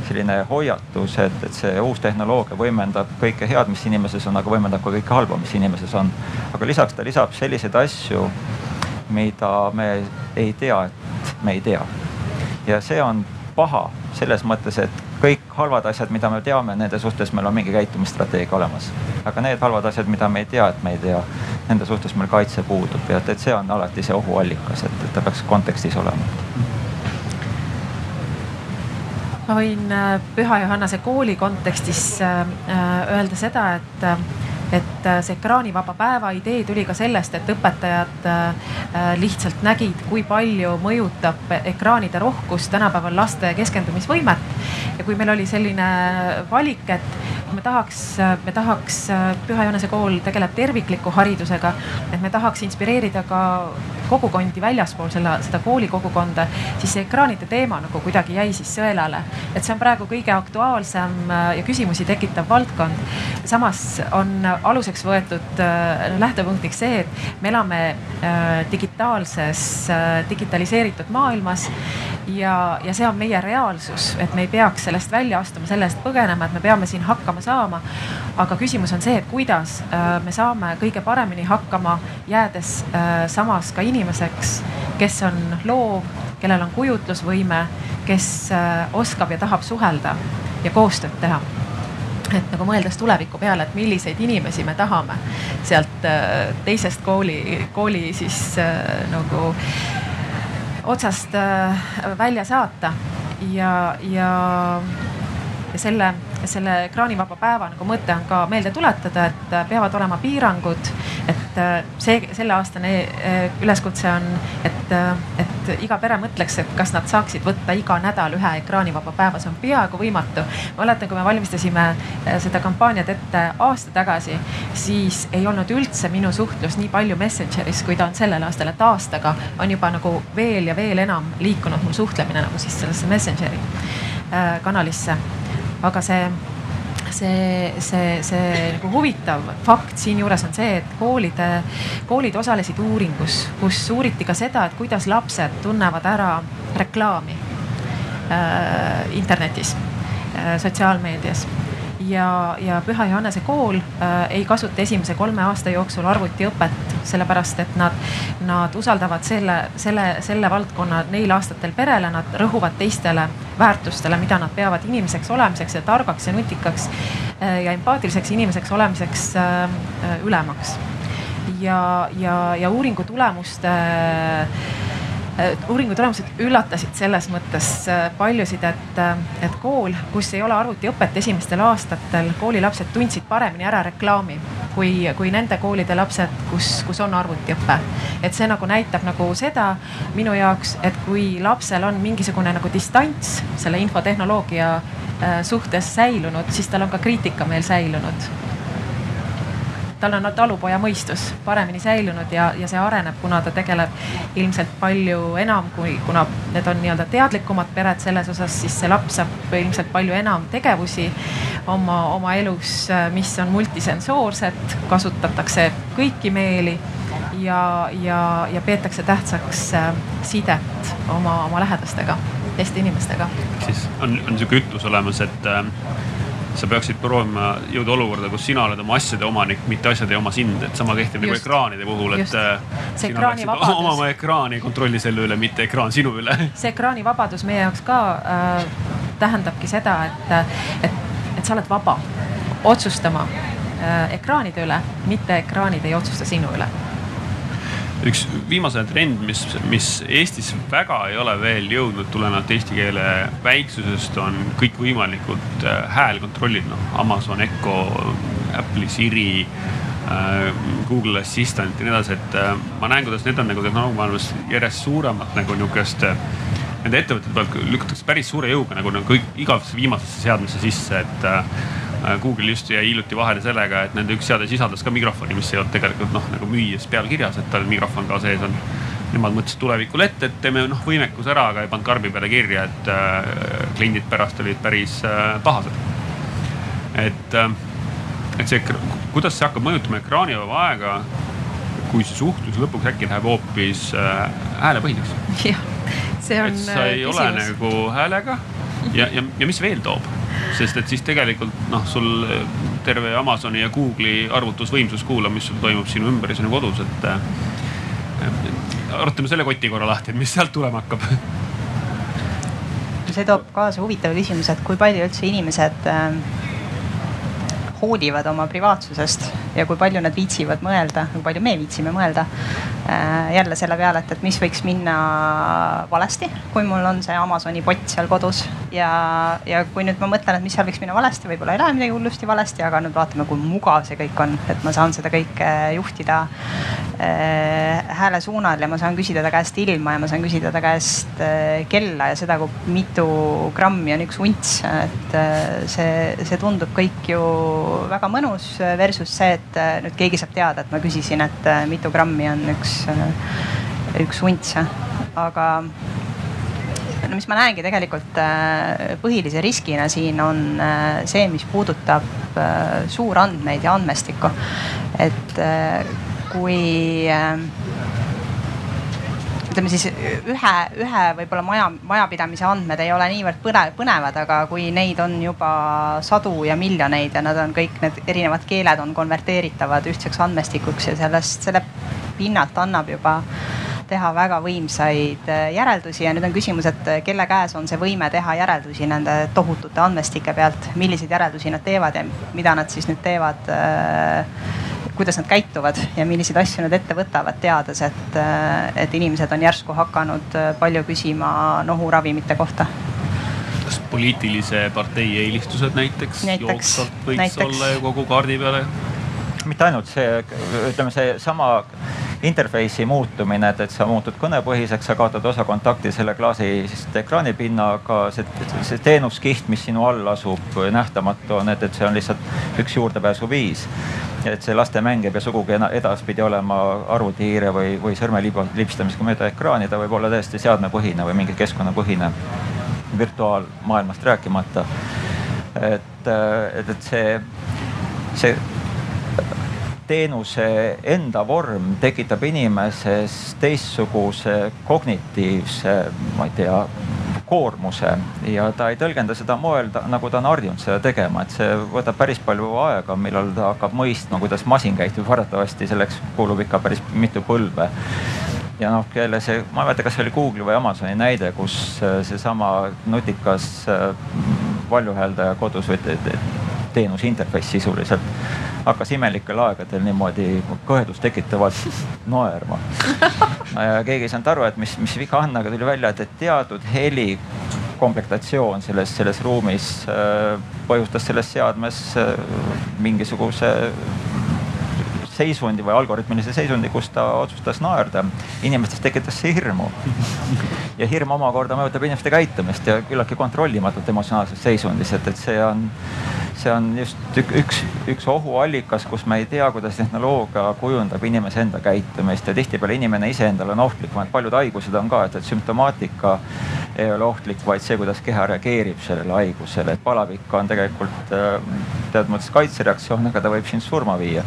selline hoiatus, et, et see uus tehnoloogia võimendab kõike head, mis inimeses on, aga võimendab ka kõike halba, mis inimeses on. aga lisaks ta lisab selliseid asju, mida me ei tea, et me ei tea. ja see on paha selles mõttes, et kõik halvad asjad, mida me teame, nende suhtes meil on mingi käitumisstrateegia olemas. aga need halvad asjad, mida me ei tea, et me ei tea, nende suhtes meil kaitse puudub ja et, et see on alati see ohuallikas, et, et ta peaks kontekstis olema ma võin äh, Püha Johannese kooli kontekstis äh, äh, öelda seda, et et see ekraanivaba päeva idee tuli ka sellest, et õpetajad lihtsalt nägid, kui palju mõjutab ekraanide rohkus tänapäeval laste keskendumisvõimet. ja kui meil oli selline valik, et me tahaks, me tahaks, Püha Johannese kool tegeleb tervikliku haridusega, et me tahaks inspireerida ka kogukondi väljaspool selle, seda koolikogukonda, siis see ekraanide teema nagu kuidagi jäi siis sõelale. et see on praegu kõige aktuaalsem äh, ja küsimusi tekitav valdkond. samas on aluseks võetud äh, lähtepunktiks see, et me elame äh, digitaalses, digitaliseeritud maailmas ja, ja see on meie reaalsus, et me ei peaks sellest välja astuma, selle eest põgenema, et me peame siin hakkama saama. aga küsimus on see, et kuidas me saame kõige paremini hakkama, jäädes samas ka inimeseks inimeseks, kes on loov, kellel on kujutlusvõime, kes äh, oskab ja tahab suhelda ja koostööd teha. Et nagu mõeldes tuleviku peale, et milliseid inimesi me tahame sealt äh, teisest kooli, kooli siis äh, nagu otsast välja saata. Ja, ja, ja selle selle ekraanivaba päeva nagu mõte on ka meelde tuletada, et äh, peavad olema piirangud. et äh, see, selleaastane äh, üleskutse on, et, et iga pere mõtleks, et kas nad saaksid võtta iga nädal ühe ekraanivaba päeva, see on peaaegu võimatu. ma mäletan, kui me valmistasime seda kampaaniat ette aasta tagasi, siis ei olnud üldse minu suhtlus nii palju Messengeris, kui ta on sellel aastal, et aastaga on juba nagu veel ja veel enam liikunud mul suhtlemine nagu siis sellesse Messengeri kanalisse aga see see, see, see nagu huvitav fakt siinjuures on see, et koolide, koolid osalesid uuringus, kus uuriti ka seda, et kuidas lapsed tunnevad ära reklaami äh, internetis äh,, sotsiaalmeedias ja, ja Püha Johannese kool äh, ei kasuta esimese kolme aasta jooksul arvutiõpet, sellepärast et nad, nad usaldavad selle, selle, selle valdkonna neil aastatel perele, nad rõhuvad teistele väärtustele, mida nad peavad inimeseks olemiseks ja targaks ja nutikaks äh, ja empaatiliseks inimeseks olemiseks äh, äh ülemaks. ja, ja, ja uuringu tulemuste äh, uuringu tulemused üllatasid selles mõttes äh, paljusid, et, äh, et kool, kus ei ole arvutiõpet esimestel aastatel, koolilapsed tundsid paremini ära reklaami kui, kui nende koolide lapsed, kus, kus on arvutiõpe. et see nagu näitab nagu seda minu jaoks, et kui lapsel on mingisugune nagu distants selle infotehnoloogia suhtes säilunud, siis tal on ka kriitikameel säilunud tal on talupoja mõistus paremini säilunud ja, ja see areneb, kuna ta tegeleb ilmselt palju enam, kui, kuna need on nii-öelda teadlikumad pered selles osas, siis see laps saab ilmselt palju enam tegevusi oma, oma elus, mis on multisensoorsed, kasutatakse kõiki meeli ja, ja, ja peetakse tähtsaks äh, sidet oma, oma lähedastega, teiste inimestega. siis on, on sihuke ütlus olemas, et äh, sa peaksid proovima jõuda olukorda, kus sina oled oma asjade omanik, mitte asjad ei oma sind, et sama kehtib nagu ekraanide puhul, et. Äh, peaksid omama ekraani, kontrolli selle üle, mitte ekraan sinu üle. see ekraanivabadus meie jaoks ka äh, tähendabki seda, et, et, et sa oled vaba otsustama äh, ekraanide üle, mitte ekraanid ei otsusta sinu üle üks viimase aja trend, mis, mis Eestis väga ei ole veel jõudnud tulenevalt eesti keele väiksusest, on kõikvõimalikud äh, häälkontrollid, noh Amazon Echo, Apple'i Siri äh, Google Assistant ja nii edasi, et äh, ma näen, kuidas need on nagu tehnoloogiamaailmas järjest suuremat nagu nihukest nende ettevõtete pealt lükatakse päris suure jõuga nagu, nagu kõik igavesse viimasesse seadmesse sisse, et Google just jäi hiljuti vahele sellega, et nende üks seade sisaldas ka mikrofoni, mis ei olnud tegelikult noh, nagu müües peal kirjas, et tal mikrofon ka sees on. Nemad mõtlesid tulevikule ette, et teeme noh võimekuse ära, aga ei pannud karbi peale kirja, et äh, kliendid pärast olid päris äh, pahased. et äh,, et see, kuidas see hakkab mõjutama ekraanivaba aega, kui see suhtlus lõpuks äkki läheb hoopis äh, häälepõhiseks? jah, see on. et sa ei küsimus. ole nagu häälega ja, ja, ja mis veel toob? sest et siis tegelikult noh, sul terve Amazoni ja Google'i arvutusvõimsus kuulab, mis sul toimub sinu ümber ja sinu kodus, et äh,. arutame selle koti korra lahti, et mis sealt tulema hakkab see toob kaasa huvitava küsimuse, et kui palju üldse inimesed äh, hoolivad oma privaatsusest ja kui palju nad viitsivad mõelda, kui palju me viitsime mõelda äh, jälle selle peale, et, et mis võiks minna valesti, kui mul on see Amazoni pott seal kodus ja, ja kui nüüd ma mõtlen, et mis seal võiks minna valesti, võib-olla ei lähe midagi hullusti valesti, aga nüüd vaatame, kui mugav see kõik on, et ma saan seda kõike juhtida äh, hääle suunal ja ma saan küsida ta käest ilma ja ma saan küsida ta käest äh, kella ja seda, kui mitu grammi on üks unts. et äh, see, see tundub kõik ju väga mõnus versus see, et äh, nüüd keegi saab teada, et ma küsisin, et mitu grammi on üks, üks unts, aga no mis ma näengi tegelikult äh, põhilise riskina siin on äh, see, mis puudutab äh, suurandmeid ja andmestikku. et kui ütleme siis ühe, ühe võib-olla maja, majapidamise andmed ei ole niivõrd põnev, põnevad, aga kui neid on juba sadu ja miljoneid ja nad on kõik need erinevad keeled on konverteeritavad ühtseks andmestikuks ja sellest, selle pinnalt annab juba teha väga võimsaid äh, järeldusi ja nüüd on küsimus, et äh, kelle käes on see võime teha järeldusi nende tohutute andmestike pealt, milliseid järeldusi nad teevad ja mida nad siis nüüd teevad äh, kuidas nad käituvad ja milliseid asju nad ette võtavad, teades, et, et inimesed on järsku hakanud palju küsima nohuravimite kohta kas poliitilise partei eelistused näiteks, näiteks jooksvalt võiks näiteks. olla ju kogu kaardi peale? mitte ainult see, ütleme seesama interface'i muutumine, et, et sa muutud kõnepõhiseks, sa kaotad osa kontakti selle klaasist ekraanipinnaga, see, see teenuskiht, mis sinu all asub, nähtamatu on, et, et see on lihtsalt üks juurdepääsuviis et see lastemäng ei pea sugugi edaspidi olema arvutihiire või, või sõrme lipstamisega mööda ekraani, ta võib olla täiesti seadmepõhine või mingi keskkonnapõhine, virtuaalmaailmast rääkimata. et, et, et see, see teenuse enda vorm tekitab inimeses teistsuguse kognitiivse, ma ei tea, koormuse. Ja ta ei tõlgenda seda moel, nagu ta on harjunud seda tegema, et see võtab päris palju aega, millal ta hakkab mõistma, kuidas masin käitub, arvatavasti selleks kulub ikka päris mitu põlve. Ja noh, jälle see, ma ei mäleta, kas see oli Google'i või Amazoni näide, kus äh, seesama nutikas äh, valjuhääldaja kodus või teenuse interface sisuliselt hakkas imelikel aegadel niimoodi kõhedust tekitavalt naerma. ja keegi ei saanud aru, et mis, mis viga on, aga tuli välja, et, et teatud heli komplektatsioon selles, selles ruumis äh, põhjustas selles seadmes äh, mingisuguse seisundi või algoritmilise seisundi, kus ta otsustas naerda. inimestes tekitas see hirmu. ja hirm omakorda mõjutab inimeste käitumist ja küllaltki kontrollimatult emotsionaalses seisundis, et, et see on, see on just üks, üks ohuallikas, kus me ei tea, kuidas tehnoloogia kujundab inimese enda käitumist ja tihtipeale inimene iseendale on ohtlik, paljud haigused on ka, et, et sümptomaatika ei ole ohtlik, vaid see, kuidas keha reageerib sellele haigusele, et palavik on tegelikult äh, teatud mõttes kaitsereaktsioon, aga ta võib sind surma viia.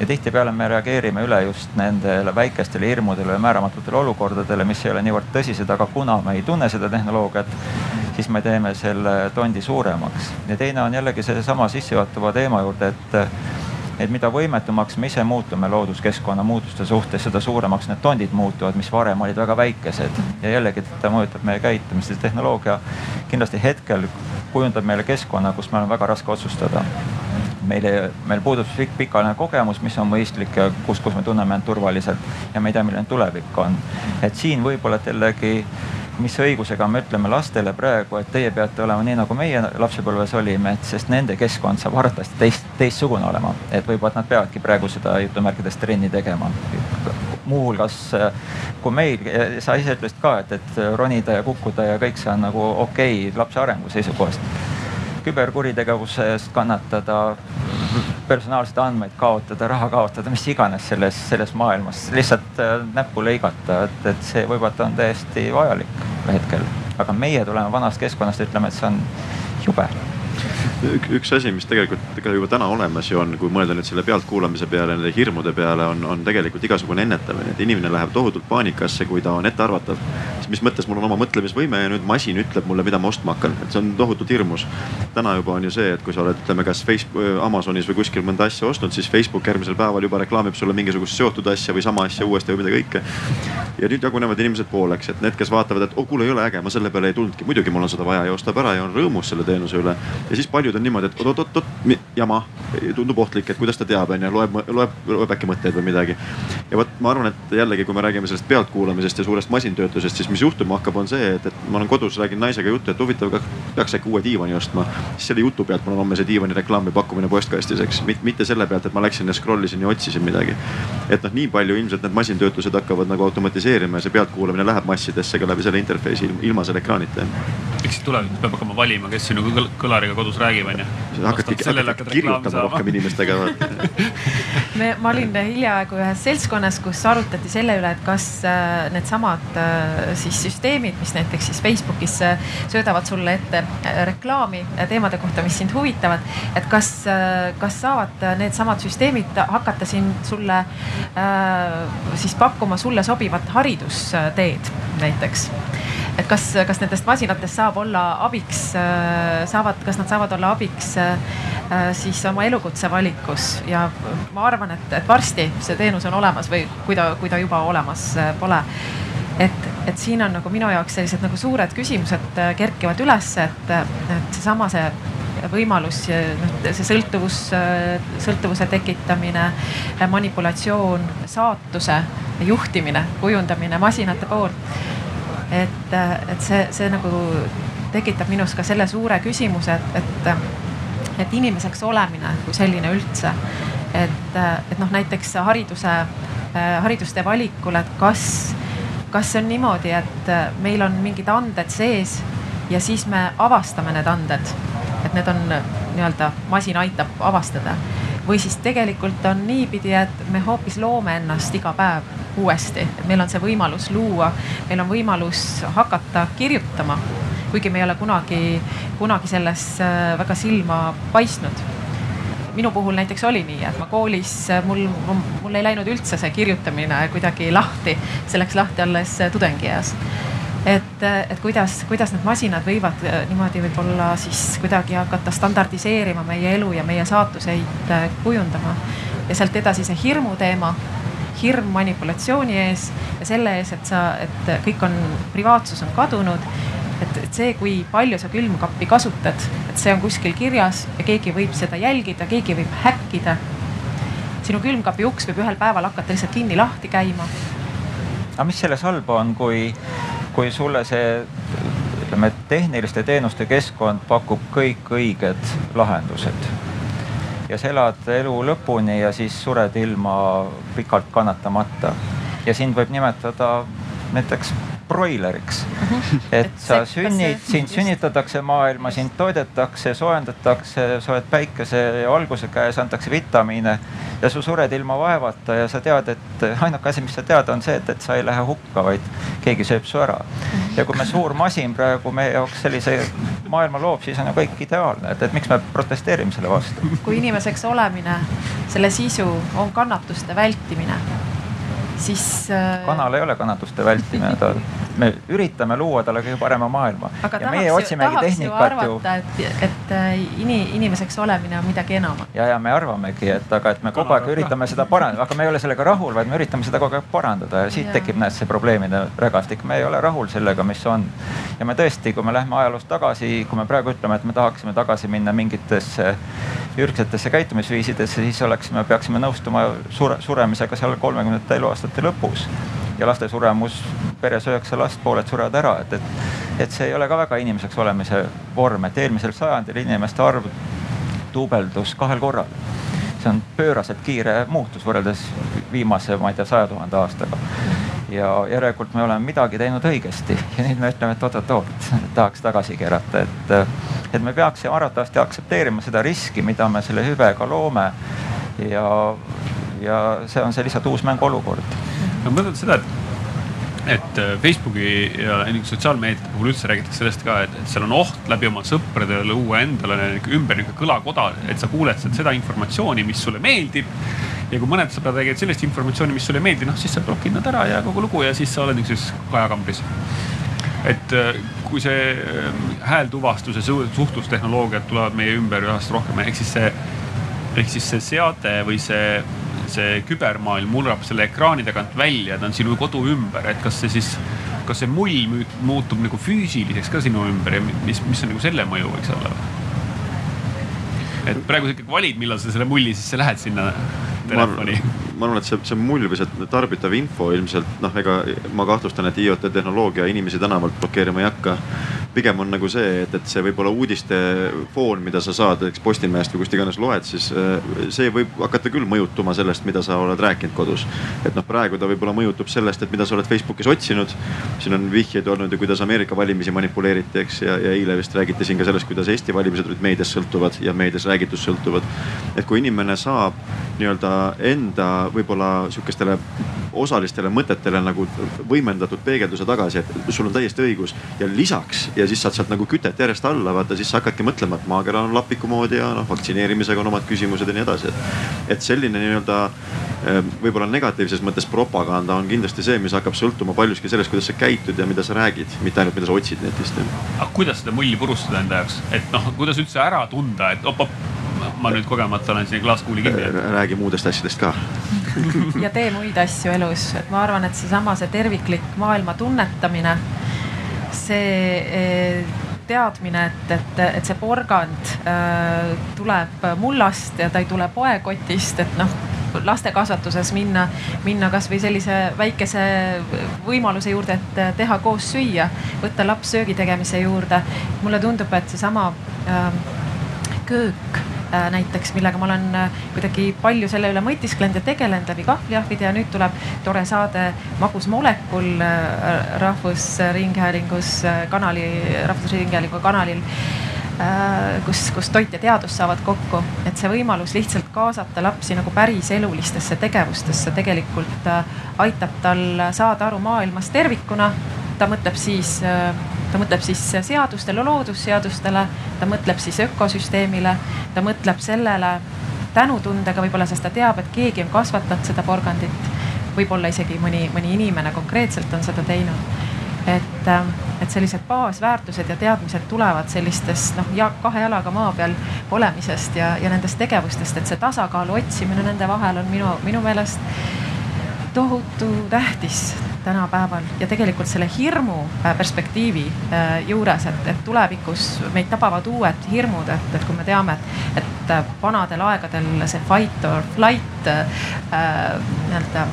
ja tihtipeale me reageerime üle just nendele väikestele hirmudele ja määramatutele olukordadele, mis ei ole niivõrd tõsised, aga kuna me ei tunne seda tehnoloogiat, siis me teeme selle tondi suuremaks. ja teine on jällegi seesama sissejuhatava teema juurde, et et mida võimetumaks me ise muutume looduskeskkonna muutuste suhtes, seda suuremaks need tondid muutuvad, mis varem olid väga väikesed. ja jällegi ta mõjutab meie käitumist ja tehnoloogia kindlasti hetkel kujundab meile keskkonna, kus meil on väga raske otsustada. meil, meil puudub pikk, pikaajaline kogemus, mis on mõistlik ja kus, kus me tunneme end turvaliselt ja me ei tea, milline tulevik on. et siin võib-olla jällegi mis õigusega me ütleme lastele praegu, et teie peate olema nii, nagu meie lapsepõlves olime, et sest nende keskkond saab arvatavasti teist, teistsugune olema. et võib-olla nad peavadki praegu seda jutumärkides trenni tegema. muuhulgas kui meil, sa ise ütlesid ka, et, et ronida ja kukkuda ja kõik see on nagu okei okay, lapse arengu seisukohast. Küberkuritegevuse eest kannatada, personaalseid andmeid kaotada, raha kaotada, mis iganes selles, selles maailmas, lihtsalt äh, näppu lõigata, et, et see võib-olla on täiesti vajalik hetkel. aga meie tuleme vanast keskkonnast, ütleme, et see on jube üks asi, mis tegelikult ka juba täna olemas ju on, kui mõelda nüüd selle pealtkuulamise peale, nende hirmude peale, on, on tegelikult igasugune ennetamine, et inimene läheb tohutult paanikasse, kui ta on ettearvatav. siis mis mõttes mul on oma mõtlemisvõime ja nüüd masin ütleb mulle, mida ma ostma hakkan, et see on tohutult hirmus. täna juba on ju see, et kui sa oled, ütleme, kas Facebook, Amazonis või kuskil mõnda asja ostnud, siis Facebook järgmisel päeval juba reklaamib sulle mingisugust seotud asja või sama asja uuesti või mida kõike. ja nüüd jagunevad inimesed pooleks, et need, kes vaatavad, et oh kuule, ei ole äge, ma selle peale ei tulnudki, muidugi mul on seda vaja ja ostab ära ja on rõõmus selle teenuse üle. ja siis paljud on niimoodi, et oot-oot-oot, jama, tundub ohtlik, et kuidas ta teab, onju, loeb, loeb, loeb äkki mõtteid või midagi. ja vot ma arvan, et jällegi, kui me räägime sellest pealtkuulamisest ja suurest masintöötlusest, siis mis juhtuma hakkab, on see, et, et ma olen kodus, räägin naisega juttu, et huvitav, peaks äkki uue diivani ostma. siis selle jutu pealt mul on homme see diivani reklaami pakkumine postkastis, eks, mitte selle pealt, et ma läksin ja scroll isin ja otsisin midagi. et noh, nii palju ilmselt need masintöötlused hakkavad nagu automatiseerima ja see pealtkuulamine läheb massidesse ka läbi selle interface'i ilma selle ekraanita. eks siis tulevikus peab hakkama valima, kes sinuga kõlariga kodus räägib, onju. Hakkadki, hakkadki kirjutama rohkem inimestega me, ma olin hiljaaegu ühes seltskonnas, kus arutati selle üle, et kas äh, needsamad äh, siis süsteemid, mis näiteks siis Facebookis äh, söödavad sulle ette reklaami teemade kohta, mis sind huvitavad, et kas, kas saavad needsamad süsteemid hakata siin sulle siis pakkuma sulle sobivat haridusteed näiteks et kas, kas nendest masinatest saab olla abiks, äh, saavad, kas nad saavad olla abiks äh, siis oma elukutse valikus ja ma arvan, et, et varsti see teenus on olemas või kui ta, kui ta juba olemas äh, pole. et, et siin on nagu minu jaoks sellised nagu suured küsimused kerkivad üles, et, et seesama see võimalus, noh see sõltuvus, sõltuvuse tekitamine, manipulatsioon, saatuse juhtimine, kujundamine masinate poolt et, et see, see nagu tekitab minus ka selle suure küsimuse, et, et, et inimeseks olemine kui selline üldse. et, et noh, näiteks hariduse, haridustee valikul, et kas, kas see on niimoodi, et meil on mingid anded sees ja siis me avastame need anded, et need on nii-öelda, masin aitab avastada. Või siis tegelikult on niipidi, et me hoopis loome ennast iga päev uuesti, et meil on see võimalus luua, meil on võimalus hakata kirjutama, kuigi me ei ole kunagi, kunagi selles äh, väga silma paistnud. Minu puhul näiteks oli nii, et ma koolis, äh, mul, mul ei läinud üldse see kirjutamine kuidagi lahti, see läks lahti alles tudengieas et, et kuidas, kuidas need masinad võivad äh, niimoodi võib-olla siis kuidagi hakata standardiseerima meie elu ja meie saatuseid äh, kujundama. ja sealt edasi see hirmu teema, hirm manipulatsiooni ees ja selle ees, et sa, et kõik on, privaatsus on kadunud et, et see, kui palju sa külmkappi kasutad, et see on kuskil kirjas ja keegi võib seda jälgida, keegi võib häkkida. sinu külmkapi uks võib ühel päeval hakata lihtsalt kinni-lahti käima. aga mis selles halba on, kui kui sulle see ütleme, tehniliste teenuste keskkond pakub kõik õiged lahendused ja sa elad elu lõpuni ja siis sured ilma pikalt kannatamata. ja sind võib nimetada näiteks broileriks. Mhm. -huh. et sa sünnid, sind sünnitatakse maailma, sind toidetakse, soojendatakse, sa oled päikese valguse käes, antakse vitamiine ja sa sured ilma vaevata ja sa tead, et ainuke asi, mis sa tead, on see, et, et sa ei lähe hukka, vaid keegi sööb su ära. ja kui me suur masin praegu meie jaoks sellise maailma loob, siis on ju kõik ideaalne, et, et miks me protesteerime selle vastu. kui inimeseks olemine, selle sisu on kannatuste vältimine siis äh.... kanal ei ole kannatuste vältimine, ta me üritame luua talle kõige parema maailma. aga ja tahaks, ju, tahaks ju arvata, et, et äh, ini, inimeseks olemine on midagi enamat. ja, ja me arvamegi, et aga, et me kogu aeg üritame seda parandada, aga me ei ole sellega rahul, vaid me üritame seda kogu aeg parandada ja siit ja. tekib näed see probleemide rägastik, me ei ole rahul sellega, mis on. ja me tõesti, kui me lähme ajaloos tagasi, kui me praegu ütleme, et me tahaksime tagasi minna mingitesse ürgsetesse käitumisviisidesse, siis oleksime, peaksime nõustuma sure, suremisega seal kolmekümnendate eluaastate lõpus ja laste suremus peres üheksa last, pooled surevad ära, et, et, et see ei ole ka väga inimeseks olemise vorm, et eelmisel sajandil inimeste arv duubeldus kahel korral. see on pööraselt kiire muutus võrreldes viimase, ma ei tea, saja tuhande aastaga. ja järelikult me oleme midagi teinud õigesti ja nüüd me ütleme, et oot-oot-oot, tahaks tagasi keerata, et, et me peaksime arvatavasti aktsepteerima seda riski, mida me selle hüvega loome ja, ja see on see lihtsalt uus mänguolukord no ma mõtlen seda, et et äh, Facebooki ja sotsiaalmeediate puhul üldse räägitakse sellest ka, et, et seal on oht läbi oma sõprade luua endale ümber niisugune kõlakoda, et sa kuuled sealt seda informatsiooni, mis sulle meeldib. ja kui mõned sõbrad räägivad sellist informatsiooni, mis sulle ei meeldi, noh siis sa blokid nad ära ja kogu lugu ja siis sa oled niisuguses kajakambris. Et äh, kui see äh, häältuvastuse suhtlustehnoloogiad tulevad meie ümber ühast rohkem, ehk siis see, ehk siis see seade või see see kübermaailm murrab selle ekraani tagant välja, ta on sinu kodu ümber, et kas see siis, kas see mull muutub nagu füüsiliseks ka sinu ümber ja mis, mis on nagu selle mõju võiks olla? et praegu sa ikkagi valid, millal sa selle mulli sisse lähed sinna telefoni ma arvan, et see, see mulj või see tarbitav info ilmselt noh, ega ma kahtlustan, et IoT tehnoloogia inimesi tänavalt blokeerima ei hakka. pigem on nagu see, et, et see võib-olla uudiste foon, mida sa saad, eks Postimehest või kust iganes loed, siis äh, see võib hakata küll mõjutuma sellest, mida sa oled rääkinud kodus. et noh, praegu ta võib-olla mõjutub sellest, et mida sa oled Facebookis otsinud. siin on vihjeid olnud ju, kuidas Ameerika valimisi manipuleeriti, eks ja, ja eile vist räägiti siin ka sellest, kuidas Eesti valimised olid meediast sõltuvad ja meedias räägitust sõltuvad. et kui inimene saab nii-öelda enda võib-olla sihukestele osalistele mõtetele nagu võimendatud peegelduse tagasi, et sul on täiesti õigus. ja lisaks ja siis saad sealt nagu kütet järjest alla vaata, siis sa hakkadki mõtlema, et maakera on lapiku moodi ja noh, vaktsineerimisega on omad küsimused ja nii edasi, et. et selline nii-öelda eh, võib-olla negatiivses mõttes propaganda on kindlasti see, mis hakkab sõltuma paljuski sellest, kuidas sa käitud ja mida sa räägid, mitte ainult, mida sa otsid netist. aga kuidas seda mulli purustada enda jaoks, et noh, kuidas üldse ära tunda, et op-op ma nüüd kogemata olen siin klaaskuuli kinni. räägi muudest asjadest ka ja tee muid asju elus, et ma arvan, et seesama, see terviklik maailma tunnetamine, see eh, teadmine, et, et, et see porgand äh, tuleb mullast ja ta ei tule poekotist, et noh laste kasvatuses minna, minna kasvõi sellise väikese võimaluse juurde, et teha koos süüa, võtta laps söögi tegemise juurde. mulle tundub, et seesama äh, köök näiteks, millega ma olen äh, kuidagi palju selle üle mõtisklenud ja tegelenud läbi kahvliahvide ja nüüd tuleb tore saade Magus molekul äh, Rahvusringhäälingus kanali, Rahvusringhäälingu kanalil kus, kus toit ja teadus saavad kokku, et see võimalus lihtsalt kaasata lapsi nagu päris elulistesse tegevustesse tegelikult aitab tal saada aru maailmast tervikuna. ta mõtleb siis ta mõtleb siis seadustele, loodusseadustele, ta mõtleb siis ökosüsteemile, ta mõtleb sellele tänutundega võib-olla, sest ta teab, et keegi on kasvatanud seda porgandit. võib-olla isegi mõni, mõni inimene konkreetselt on seda teinud. et, ähm, et sellised baasväärtused ja teadmised tulevad sellistest noh, ja kahe jalaga maa peal olemisest ja, ja nendest tegevustest, et see tasakaalu otsimine nende vahel on minu, minu meelest tohutu tähtis tänapäeval ja tegelikult selle hirmu äh, perspektiivi äh, juures, et, et tulevikus meid tabavad uued hirmud, et, et kui me teame, et, et äh, vanadel aegadel see fight or flight äh, nii-öelda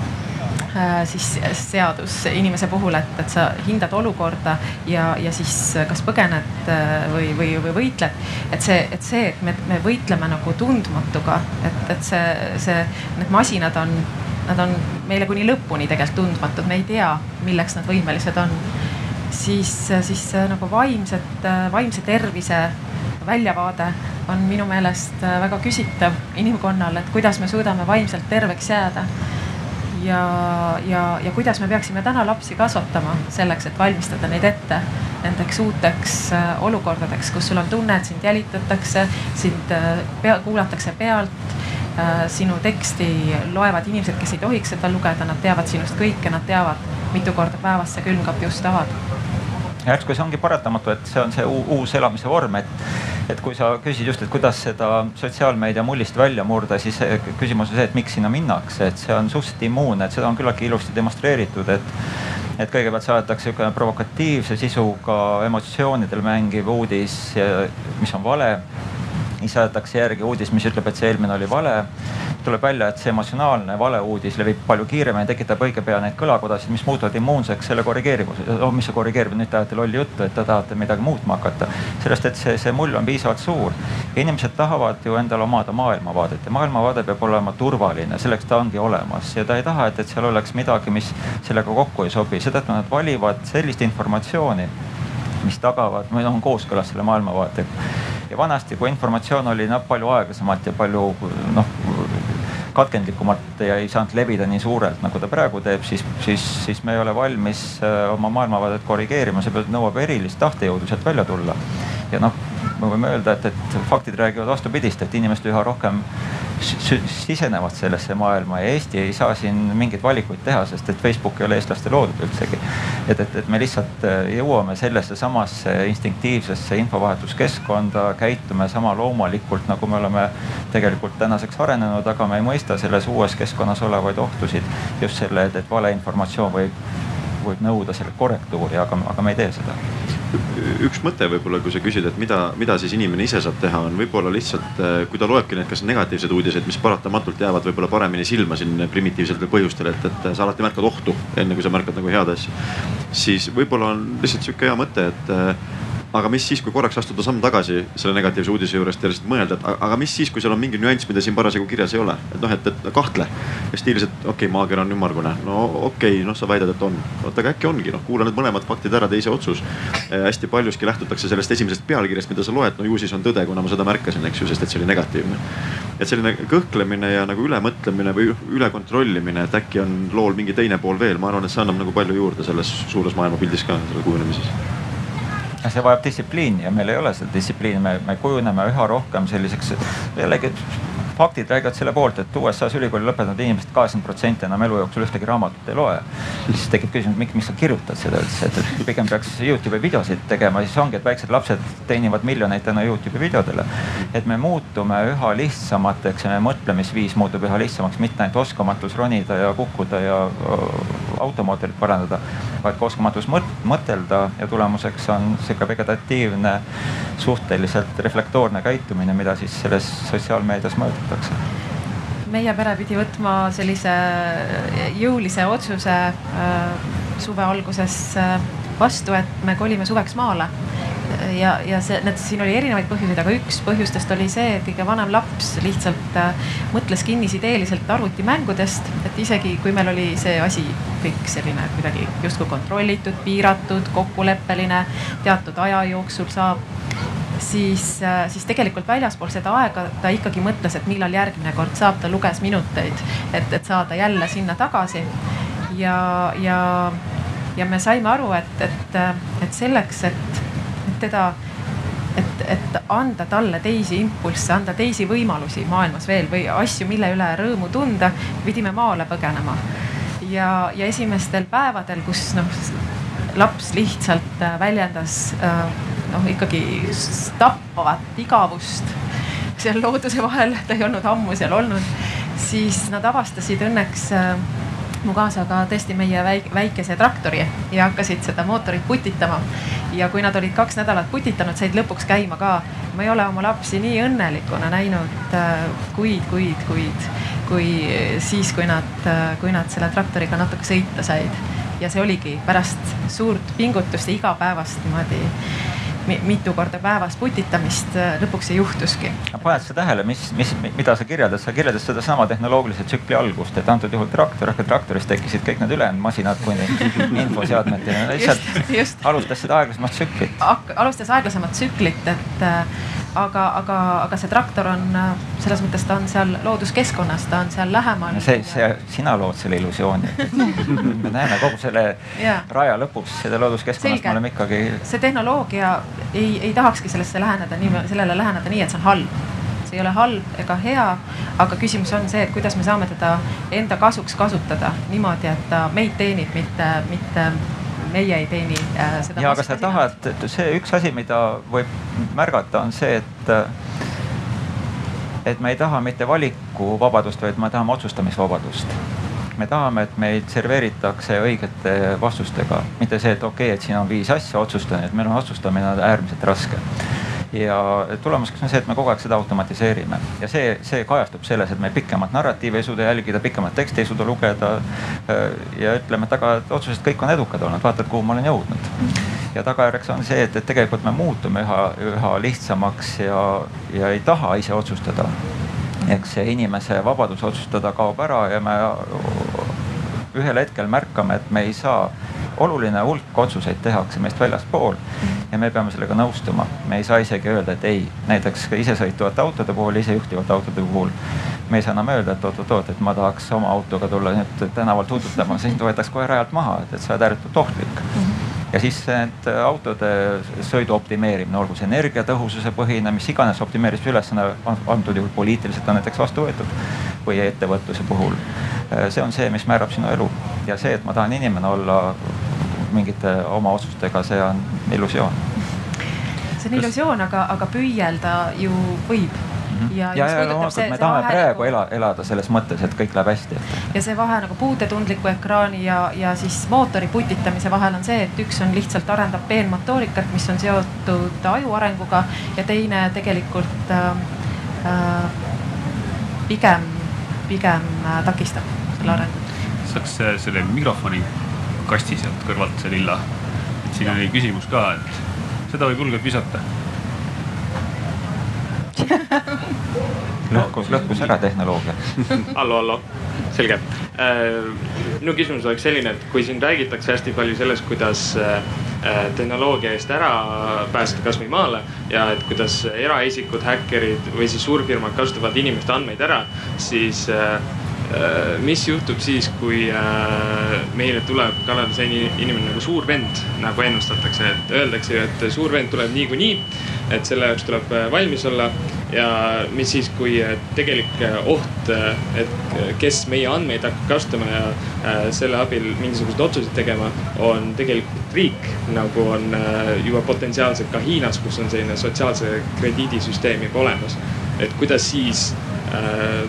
siis seadus inimese puhul, et, et sa hindad olukorda ja, ja siis kas põgened või, või, või võitled. et see, et see, et me, me võitleme nagu tundmatuga, et, et see, see, need masinad on nad on meile kuni lõpuni tegelikult tundmatud, me ei tea, milleks nad võimelised on. siis, siis nagu vaimset, vaimse tervise väljavaade on minu meelest väga küsitav inimkonnal, et kuidas me suudame vaimselt terveks jääda. ja, ja, ja kuidas me peaksime täna lapsi kasvatama selleks, et valmistada neid ette nendeks uuteks olukordadeks, kus sul on tunne, et sind jälitatakse, sind pea, kuulatakse pealt sinu teksti loevad inimesed, kes ei tohiks seda lugeda, nad teavad sinust kõike, nad teavad, mitu korda päevas see külmkapp just avad järsku see ongi paratamatu, et see on see uus elamise vorm, et, et kui sa küsid just, et kuidas seda sotsiaalmeedia mullist välja murda, siis küsimus on see, et miks sinna minnakse, et see on suhteliselt immuunne, et seda on küllaltki ilusti demonstreeritud, et et kõigepealt saadetakse niisugune provokatiivse sisuga emotsioonidel mängiv uudis, mis on vale. Siis saadetakse järgi uudis, mis ütleb, et see eelmine oli vale tuleb välja, et see emotsionaalne valeuudis levib palju kiiremini, tekitab õige pea neid kõlakodasid, mis muutuvad immuunseks selle korrigeerimisega. oh, mis see korrigeerib, nüüd te ajate lolli juttu, et te tahate midagi muutma hakata. sellest, et see, see mull on piisavalt suur. inimesed tahavad ju endale omada maailmavaadet ja maailmavaade peab olema turvaline, selleks ta ongi olemas ja ta ei taha, et, et seal oleks midagi, mis sellega kokku ei sobi, seetõttu nad valivad sellist informatsiooni mis tagavad või on kooskõlas selle maailmavaatega. Ja vanasti, kui informatsioon oli noh palju aeglasemalt ja palju noh katkendlikumalt ja ei saanud levida nii suurelt, nagu ta praegu teeb, siis, siis, siis me ei ole valmis äh, oma maailmavaadet korrigeerima, see nõuab erilist tahtejõudu sealt välja tulla. ja noh, me võime öelda, et, et faktid räägivad vastupidist, et inimesed üha rohkem sisenevad sellesse maailma ja Eesti ei saa siin mingeid valikuid teha, sest et Facebook ei ole eestlaste loodud üldsegi. et, et, et me lihtsalt äh, jõuame sellesse samasse instinktiivsesse infovahetuskeskkonda, käitume sama loomulikult, nagu me oleme tegelikult tänaseks arenenud, aga me ei mõista selles uues keskkonnas olevaid ohtusid. just selle, et, et valeinformatsioon võib, võib nõuda selle korrektuuri, aga, aga me ei tee seda üks mõte võib-olla, kui sa küsid, et mida, mida siis inimene ise saab teha, on võib-olla lihtsalt, äh, kui ta loebki need, kas negatiivsed uudised, mis paratamatult jäävad võib-olla paremini silma siin primitiivsetel põhjustel, et, et sa alati märkad ohtu, enne kui sa märkad nagu head asja. siis võib-olla on lihtsalt sihuke hea mõte, et äh, aga mis siis, kui korraks astuda samm tagasi selle negatiivse uudise juurest ja lihtsalt mõelda, et aga mis siis, kui seal on mingi nüanss, mida siin parasjagu kirjas ei ole. et noh, et, et kahtle ja stiilis, et okei okay,, maakera on ümmargune, no okei okay,, noh, sa väidad, et on. oota, aga äkki ongi, noh, kuula need mõlemad faktid ära, tee ise otsus eh,. hästi paljuski lähtutakse sellest esimesest pealkirjast, mida sa loed, no ju siis on tõde, kuna ma seda märkasin, eks ju, sest et see oli negatiivne. et selline kõhklemine ja nagu ülemõtlemine või ülekontrollimine, et äkki on lool mingi teine pool veel, ma arvan, et see annab nagu palju juurde selles suures maailmapildis ka, selle kujunemises see vajab distsipliini ja meil ei ole seda distsipliini, me, me kujuneme üha rohkem selliseks jällegi faktid räägivad selle poolt, et USA-s ülikooli lõpetanud inimesed kaheksakümmend protsenti enam elu jooksul ühtegi raamatut ei loe. siis tekib küsimus, miks, miks sa kirjutad seda üldse, et, pigem peaks Youtube'i videosid tegema, siis ongi, et väiksed lapsed teenivad miljoneid tänu Youtube'i videodele. et me muutume üha lihtsamateks ja meie mõtlemisviis muutub üha lihtsamaks, mitte ainult oskamatus ronida ja kukkuda ja automootorit parandada, vaid ka oskamatus mõtelda ja tulemuseks on sihuke vegetatiivne, suhteliselt reflektoorne käitumine, mida siis selles sotsiaalmeedias mõõdetakse kasutatakse? meie pere pidi võtma sellise jõulise otsuse äh, suve alguses äh, vastu, et me kolime suveks maale ja, ja see, need, siin oli erinevaid põhjuseid, aga üks põhjustest oli see, et kõige vanem laps lihtsalt äh, mõtles kinnisideeliselt arvutimängudest, et isegi kui meil oli see asi kõik selline kuidagi justkui kontrollitud, piiratud, kokkuleppeline, teatud aja jooksul saab siis, äh, siis tegelikult väljaspool seda aega ta ikkagi mõtles, et millal järgmine kord saab, ta luges minuteid, et, et saada jälle sinna tagasi. ja, ja, ja me saime aru, et, et, et selleks, et, teda, et, et anda talle teisi impulsse, anda teisi võimalusi maailmas veel või asju, mille üle rõõmu tunda, pidime maale põgenema. ja, ja esimestel päevadel, kus noh, laps lihtsalt äh, väljendas äh, noh ikkagi tappavat igavust seal looduse vahel, ta ei olnud ammu seal olnud, siis nad avastasid õnneks äh, mu kaasaga tõesti meie väikese traktori ja hakkasid seda mootorit putitama. ja kui nad olid kaks nädalat putitanud, said lõpuks käima ka. ma ei ole oma lapsi nii õnnelikuna näinud äh, kuid, kuid, kuid, kui siis, kui nad, äh, kui nad selle traktoriga natuke sõita said. ja see oligi pärast suurt pingutust ja igapäevast niimoodi mitu korda päevas putitamist äh, lõpuks ei juhtuski. paned sa tähele, mis, mis, mida sa kirjeldad, sa kirjeldad sedasama tehnoloogilise tsükli algust, et antud juhul traktor, aga traktorist tekkisid kõik need ülejäänud masinad kuni infoseadmeteni, lihtsalt alustas seda aeglasemat tsüklit. alustas aeglasemat tsüklit, et äh, aga, aga, aga see traktor on selles mõttes, ta on seal looduskeskkonnas, ta on seal lähemal. see, see, sina lood selle illusiooni me näeme kogu selle ja. raja lõpuks seda looduskeskkonnas, me oleme ikkagi. see tehnoloogia ei, ei tahakski sellesse läheneda nii, sellele läheneda nii, et see on halb ei ole halb ega hea, aga küsimus on see, et kuidas me saame teda enda kasuks kasutada niimoodi, et ta meid teenib, mitte, mitte meie ei teeni äh, seda. ja, aga sa tahad, see üks asi, mida võib märgata, on see, et et me ei taha mitte valikuvabadust, vaid me tahame otsustamisvabadust. Me tahame, et meid serveeritakse õigete vastustega, mitte see, et okei okay,, et siin on viis asja, otsustan, et meil on otsustamine äärmiselt raske ja tulemuseks on see, et me kogu aeg seda automatiseerime ja see, see kajastub selles, et me pikemat narratiivi ei suuda jälgida, pikemat teksti ei suuda lugeda. ja ütleme, et aga otsused kõik on edukad olnud, vaatad, kuhu ma olen jõudnud. ja tagajärjeks on see, et, et tegelikult me muutume üha, üha lihtsamaks ja, ja ei taha ise otsustada. eks see inimese vabadus otsustada kaob ära ja me ühel hetkel märkame, et me ei saa oluline hulk otsuseid tehakse meist väljaspool ja me peame sellega nõustuma. me ei saa isegi öelda, et ei, näiteks isesõitvate autode puhul, isejuhtivate autode puhul me ei saa enam öelda, et oot-oot-oot, et ma tahaks oma autoga tulla nüüd tänaval tuututama, sind võetakse kohe rajalt maha, et, et sa oled ääretult ohtlik ja siis need autode sõidu optimeerimine, olgu see energiatõhususe põhine, mis iganes optimeerimise ülesanne antud juhul poliitiliselt on näiteks vastu võetud või ettevõtluse puhul. see on see, mis määrab sinu elu ja see, et ma tahan inimene olla mingite oma otsustega, see on illusioon. see on illusioon, aga, aga püüelda ju võib. Ja, ja, ja loomulikult me tahame praegu nagu... ela, elada selles mõttes, et kõik läheb hästi. ja see vahe nagu puutetundliku ekraani ja, ja siis mootori putitamise vahel on see, et üks on lihtsalt arendab peenmotoorikat, mis on seotud aju arenguga ja teine tegelikult äh, äh, pigem, pigem äh, takistab selle arengut. saaks äh, selle mikrofoni kasti sealt kõrvalt, see lilla. siin oli küsimus ka, et seda võib julgelt visata lõhkus, lõhkus ära tehnoloogia hallo, hallo, selge. Äh, minu küsimus oleks selline, et kui siin räägitakse hästi palju sellest, kuidas äh, äh, tehnoloogia eest ära pääseda kasvõi maale ja et kuidas eraisikud, häkkerid või siis suurfirmad kasutavad inimeste andmeid ära, siis mis juhtub siis, kui meile tuleb selline inimene nagu suur vend, nagu ennustatakse, et öeldakse ju, et suur vend tuleb niikuinii, et selle jaoks tuleb valmis olla ja mis siis, kui äh, tegelik äh, oht, äh, et kes meie andmeid hakkab kasutama ja selle abil mingisuguseid otsuseid tegema, on tegelikult riik, nagu on juba potentsiaalselt ka Hiinas, kus on selline sotsiaalse krediidisüsteem juba olemas. et kuidas siis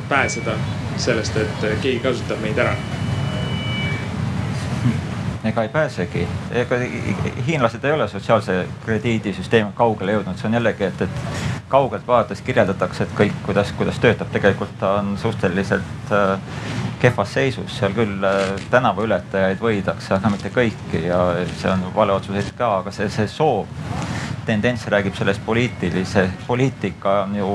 pääseda sellest, et keegi kasutab meid ära. Ega ei pääsegi, ega hiinlased ei ole sotsiaalse krediidisüsteemi kaugele jõudnud, see on jällegi, et, et kaugelt vaadates kirjeldatakse, et kõik, kuidas, kuidas töötab, tegelikult ta on suhteliselt äh, kehvas seisus, seal küll äh, tänavaületajaid võidakse, aga mitte kõiki. Ja see on valeotsuseid ka, aga see, see soov tendents räägib sellest poliitilise, poliitika on ju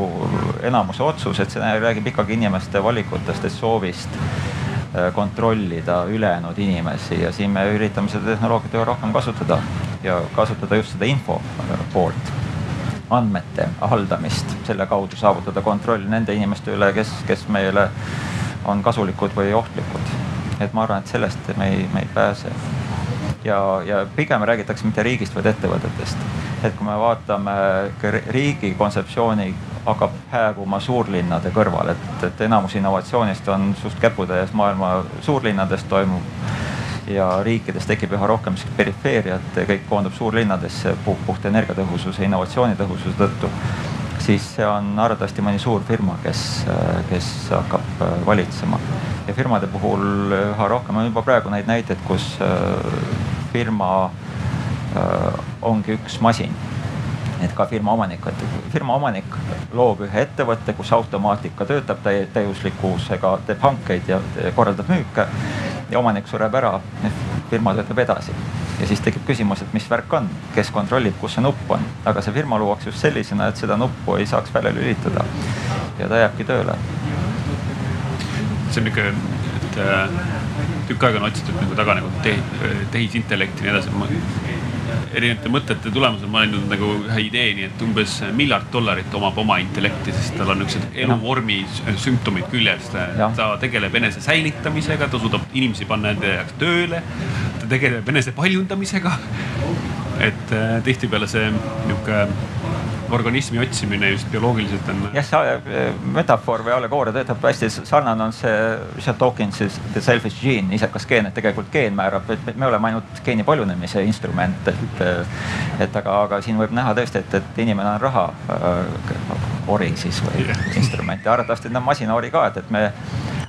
enamuse otsus, et see räägib ikkagi inimeste valikutest ja soovist Äh, kontrollida ülejäänud inimesi ja siin me üritame seda tehnoloogiat üha rohkem kasutada ja kasutada just seda info äh, poolt, andmete haldamist, selle kaudu saavutada kontroll nende inimeste üle, kes, kes meile on kasulikud või ohtlikud. et ma arvan, et sellest me ei, me ei pääse. Ja, ja pigem räägitakse mitte riigist, vaid ettevõtetest. et kui me vaatame riigi kontseptsiooni hakkab hääbuma suurlinnade kõrval, et, et enamus innovatsioonist on suht käputäies maailma suurlinnades toimub. ja riikides tekib üha rohkem perifeeriat, kõik koondub suurlinnadesse puht energiatõhususe, innovatsioonitõhususe tõttu. siis see on arvatavasti mõni suur firma, kes, kes hakkab äh, valitsema ja firmade puhul üha rohkem on juba praegu neid näiteid, kus äh, firma äh, ongi üks masin et ka firma omanik, et firma omanik loob ühe ettevõtte, kus automaatika töötab täie, täiuslikkusega, teeb hankeid ja korraldab müüke. ja omanik sureb ära, firma töötab edasi ja siis tekib küsimus, et mis värk on, kes kontrollib, kus see nupp on, aga see firma luuakse just sellisena, et seda nuppu ei saaks välja lülitada ja ta jääbki tööle. See on nihuke, et äh, tükk aega on otsitud nagu taga nagu tehisintellekti ja nii edasi erinevate mõtete tulemusel ma olen jõudnud nagu ühe ideeni, et umbes miljard dollarit omab oma intellekti, sest tal on niisugused eluvormi sümptomid küljes. ta tegeleb enese säilitamisega, ta suudab inimesi panna enda jaoks tööle. ta tegeleb enese paljundamisega. et äh, tihtipeale see nihuke organismi otsimine just bioloogiliselt on. jah, see äh, metafoor või allegooria töötab hästi sarnane on see Richard Dawkinsi The Selfish Gene, isekas geen, et tegelikult geen määrab, et me oleme ainult geeni paljunemise instrument, et. et aga, aga siin võib näha tõesti, et, et inimene on raha äh, ori siis või yeah. instrument ja arvatavasti ta on masinaori ka, et, et me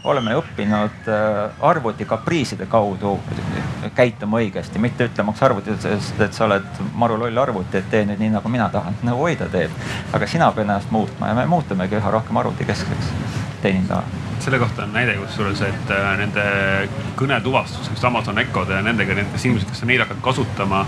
oleme õppinud äh, arvuti kapriiside kaudu käituma õigesti, mitte ütlemaks arvutile, et sa oled maru loll arvuti, et tee nüüd nii, nagu mina tahan. no oi ta teeb, aga sina pead ennast muutma ja me muutumegi üha rohkem arvutikeskseks teenindajana selle kohta on näide kusjuures, et äh, nende kõnetuvastuseks Amazon Echode ja nendega, nendes inimesed, kes on neid hakanud kasutama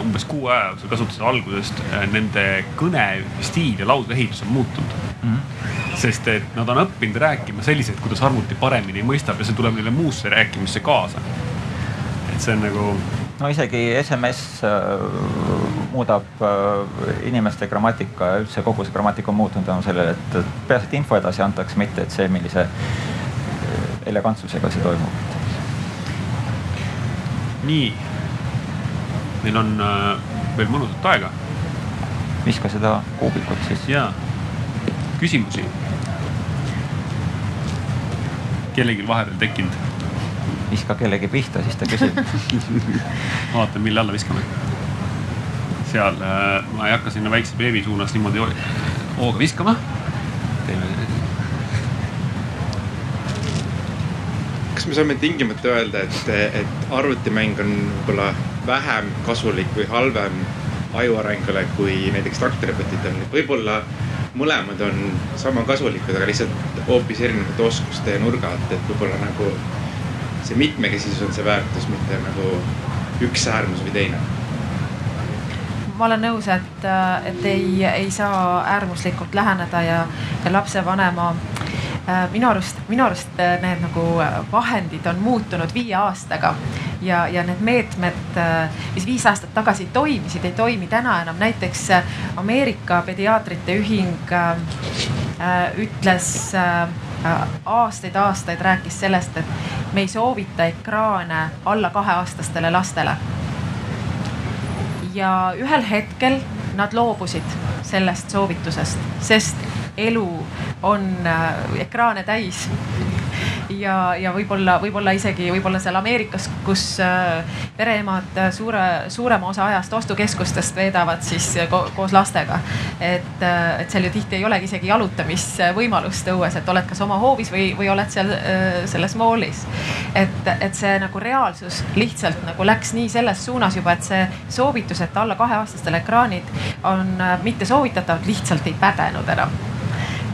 umbes kuu aja jooksul kasutasid algusest, nende kõnestiil ja lauseehitus on muutunud mm. -hmm sest et nad on õppinud rääkima selliselt, kuidas arvuti paremini mõistab ja see tuleb neile muusse rääkimisse kaasa. et see on nagu. no isegi SMS äh, muudab äh, inimeste grammatika ja üldse kogu see grammatika on muutunud tänu sellele, et peaasi, et info edasi antakse, mitte et see, millise äh, elegantsusega see toimub. nii, meil on veel mõnusat aega. viska seda kuubikut siis. ja, küsimusi kellelgi vahepeal tekkinud? viska kellegi pihta, siis ta küsib vaatan, mille alla viskame. seal äh,, ma ei hakka sinna väikse beebi suunas niimoodi hooga viskama. teeme. kas me saame tingimata öelda, et, et arvutimäng on võib-olla vähem kasulik või halvem aju arengule kui näiteks et võib-olla mõlemad on sama kasulikud, aga lihtsalt hoopis erinevate oskuste nurga alt, et võib-olla nagu see mitmekesisus on see väärtus, mitte nagu üks äärmus või teine. Ma olen nõus, et, et ei, ei saa äärmuslikult läheneda ja, ja lapsevanema äh, minu arust, minu arust need nagu vahendid on muutunud viie aastaga ja, ja need meetmed, äh, mis viis aastat tagasi toimisid, ei toimi täna enam. näiteks äh, Ameerika pediaatrite ühing äh, ütles aastaid-aastaid rääkis sellest, et me ei soovita ekraane alla kaheaastastele lastele. ja ühel hetkel nad loobusid sellest soovitusest, sest elu on ekraane täis ja, ja võib-olla, võib-olla isegi võib-olla seal Ameerikas, kus äh, pereemad suure, suurema osa ajast ostukeskustest veedavad siis ko koos lastega. et, äh, et seal ju tihti ei olegi isegi jalutamisvõimalust õues, et oled kas oma hoovis või, või oled seal äh, selles moolis. et, et see nagu reaalsus lihtsalt nagu läks nii selles suunas juba, et see soovitus, et alla kaheaastastel ekraanid on mitte soovitatavad, lihtsalt ei pädenud enam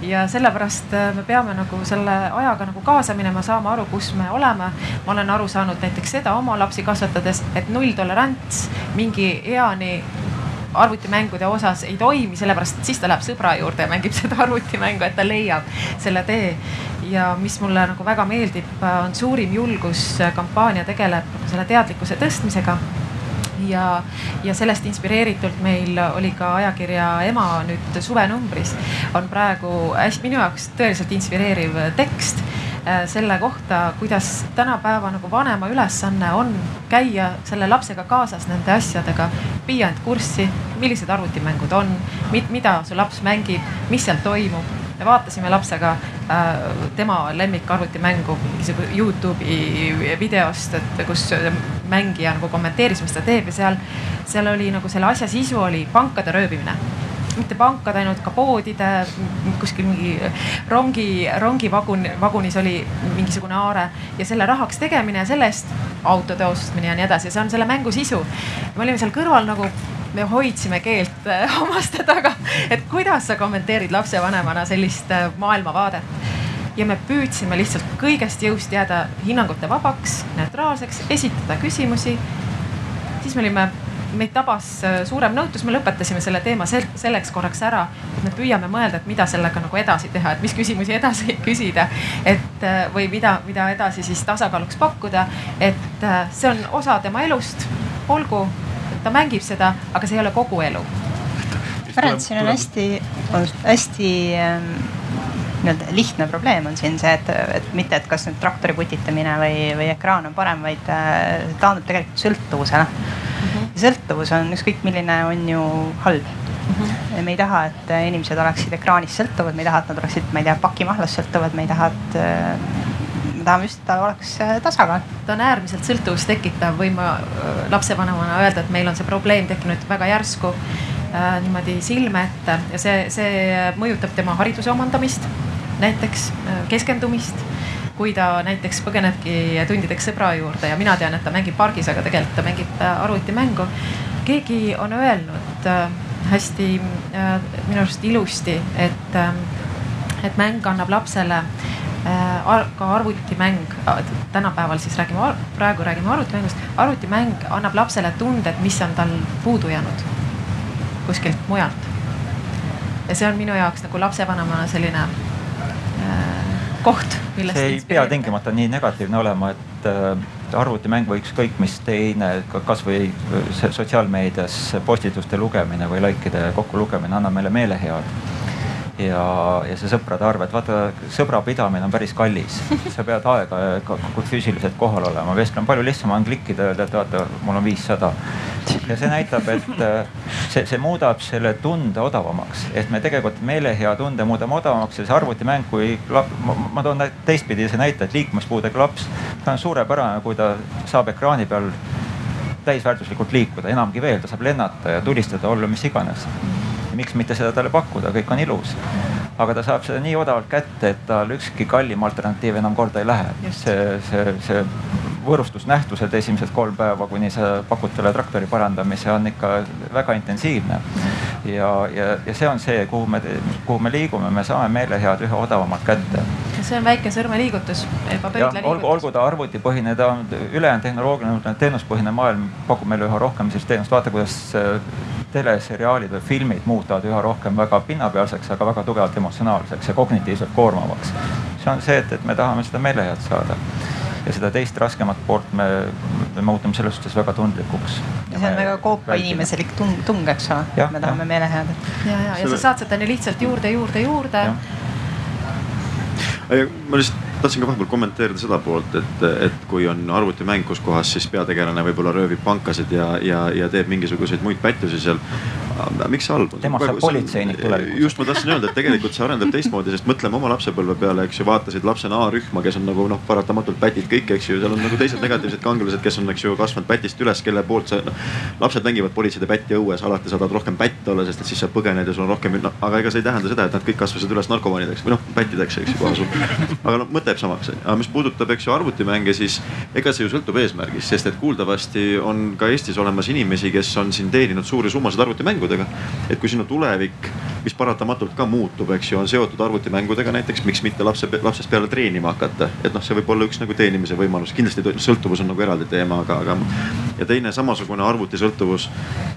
ja sellepärast äh, me peame nagu selle ajaga nagu kaasa minema, saama aru, kus me oleme. ma olen aru saanud näiteks seda oma lapsi kasvatades, et nulltolerants mingi eani arvutimängude osas ei toimi, sellepärast siis ta läheb sõbra juurde ja mängib seda arvutimängu, et ta leiab selle tee. ja mis mulle nagu väga meeldib, on suurim julgus kampaania tegeleb selle teadlikkuse tõstmisega ja, ja sellest inspireeritult meil oli ka ajakirja Ema nüüd suvenumbris. On praegu hästi minu jaoks tõeliselt inspireeriv tekst äh, selle kohta, kuidas tänapäeva nagu vanema ülesanne on käia selle lapsega kaasas nende asjadega, viia end kurssi, millised arvutimängud on, mida su laps mängib, mis seal toimub me vaatasime lapsega äh, tema lemmikarvutimängu mingisuguse Youtube'i videost, et kus mängija nagu kommenteeris, mis ta teeb ja seal, seal oli nagu selle asja sisu oli pankade röövimine mitte pankade ainult, ka poodide, kuskil mingi rongi, rongivagun, vagunis oli mingisugune aare ja selle rahaks tegemine ja selle eest autode ostmine ja nii edasi, see on selle mängu sisu. me olime seal kõrval nagu me hoidsime keelt äh, hammaste taga, et kuidas sa kommenteerid lapsevanemana sellist äh, maailmavaadet. ja me püüdsime lihtsalt kõigest jõust jääda hinnangute vabaks, neutraalseks, esitada küsimusi. siis me olime, meid tabas äh, suurem nõutus, me lõpetasime selle teema sel selleks korraks ära. me püüame mõelda, et mida sellega nagu edasi teha, et mis küsimusi edasi küsida, et või mida, mida edasi siis tasakaaluks pakkuda. et see on osa tema elust, olgu ta mängib seda, aga see ei ole kogu elu. ma arvan, et siin on hästi, hästi ähm, nii-öelda lihtne probleem on siin see, et, et mitte, et kas nüüd traktori putitamine või, või ekraan on parem, vaid äh, taandub tegelikult sõltuvusele. -hmm. Sõltuvus on ükskõik milline, on ju halb -hmm. me ei taha, et inimesed oleksid ekraanist sõltuvad, me ei taha, et nad oleksid, ma ei tea, pakimahlast sõltuvad, me ei taha, et me tahame just, et ta oleks tasakaal. ta on äärmiselt sõltuvust tekitav, võin ma lapsevanemana öelda, et meil on see probleem tekkinud väga järsku äh, niimoodi silme ette ja see, see mõjutab tema hariduse omandamist, näiteks keskendumist kui ta näiteks põgenebki tundideks sõbra juurde ja mina tean, et ta mängib pargis, aga tegelikult ta mängib arvutimängu. keegi on öelnud äh, hästi äh, minu arust ilusti, et, äh, et mäng annab lapsele ka arvutimäng, tänapäeval siis räägime, praegu räägime arvutimängust, arvutimäng annab lapsele tunde, et mis on tal puudu jäänud kuskilt mujalt. ja see on minu jaoks nagu lapsevanemana selline äh, koht, millest. see ei pea tingimata nii negatiivne olema, et äh, arvutimäng või ükskõik mis teine, kasvõi sotsiaalmeedias postituste lugemine või likeide kokku lugemine annab meile meelehead ja, ja see sõprade arv, et vaata, sõbra pidamine on päris kallis. sa pead aega füüsiliselt kohal olema, vestlema, palju lihtsam on klikkida, öelda, et vaata, mul on viissada. ja see näitab, et äh, see, see muudab selle tunde odavamaks, et me tegelikult meelehea tunde muudame odavamaks ja see arvutimäng, kui ma, ma toon teistpidise näite, et liikumispuudega laps, ta on suurepärane, kui ta saab ekraani peal täisväärtuslikult liikuda, enamgi veel, ta saab lennata ja tulistada, olla mis iganes miks mitte seda talle pakkuda, kõik on ilus. aga ta saab seda nii odavalt kätte, et tal ükski kallim alternatiiv enam korda ei lähe. see, see, see võõrustusnähtused esimesed kolm päeva, kuni sa pakud talle traktori parandamise, on ikka väga intensiivne. ja, ja, ja see on see, kuhu me, kuhu me liigume, me saame meelehead üha odavamalt kätte. see on väike sõrmeliigutus, olgu, olgu ta arvutipõhine, ta on ülejäänud tehnoloogiline, teenuspõhine maailm pakub meile üha rohkem sellist teenust, vaata kuidas teleseriaalid või filmid muutuvad üha rohkem väga pinnapealseks, aga väga tugevalt emotsionaalseks ja kognitiivselt koormavaks. see on see, et, et me tahame seda meelehead saada ja seda teist raskemat poolt me, me muutume selles suhtes väga tundlikuks. ja see on väga koopa inimeselik tung, tung, eks ole, me tahame meelehead. ja, ja, ja sa saad seda nii lihtsalt juurde, juurde, juurde. ma lihtsalt tahtsin ka vahepeal kommenteerida seda poolt, et, et kui on arvutimäng, kus kohas siis peategelane võib-olla röövib pankasid ja, ja, ja teeb mingisuguseid muid pättusi seal. Miks see halb on? temast saab politseinik tulevikus. just ma tahtsin öelda, et tegelikult see arendab teistmoodi, sest mõtleme oma lapsepõlve peale, eks ju, vaatasid lapsena A-rühma, kes on nagu noh, paratamatult pätid kõik, eks ju, seal on nagu teised negatiivsed kangelased, kes on, eks ju, kasvanud pätist üles, kelle poolt sa noh. lapsed mängivad politseid ja pätti õues, alati sa tahad rohkem pätt olla, sest et siis sa põgened ja sul on rohkem, noh, aga ega see ei tähenda seda, et nad kõik kasvasid üles narkomaanideks või noh, pättideks, eks ju, kohe sul. aga noh, mõte jääb samaks, aga mis puudutab, eks ju, arvutimänge, siis ega see ju sõltub eesmärgist, sest et kuuldavasti on ka Eestis olemas inimesi, kes on siin teeninud suuri summasid arvutimängudega. et kui sinu tulevik, mis paratamatult ka muutub, eks ju, on seotud arvutimängudega näiteks, miks mitte lapse, lapsest peale treenima hakata. et noh, see võib olla üks nagu teenimise võimalus, kindlasti sõltuvus on nagu eraldi teema, aga, aga ja teine samasugune arvutisõltuvus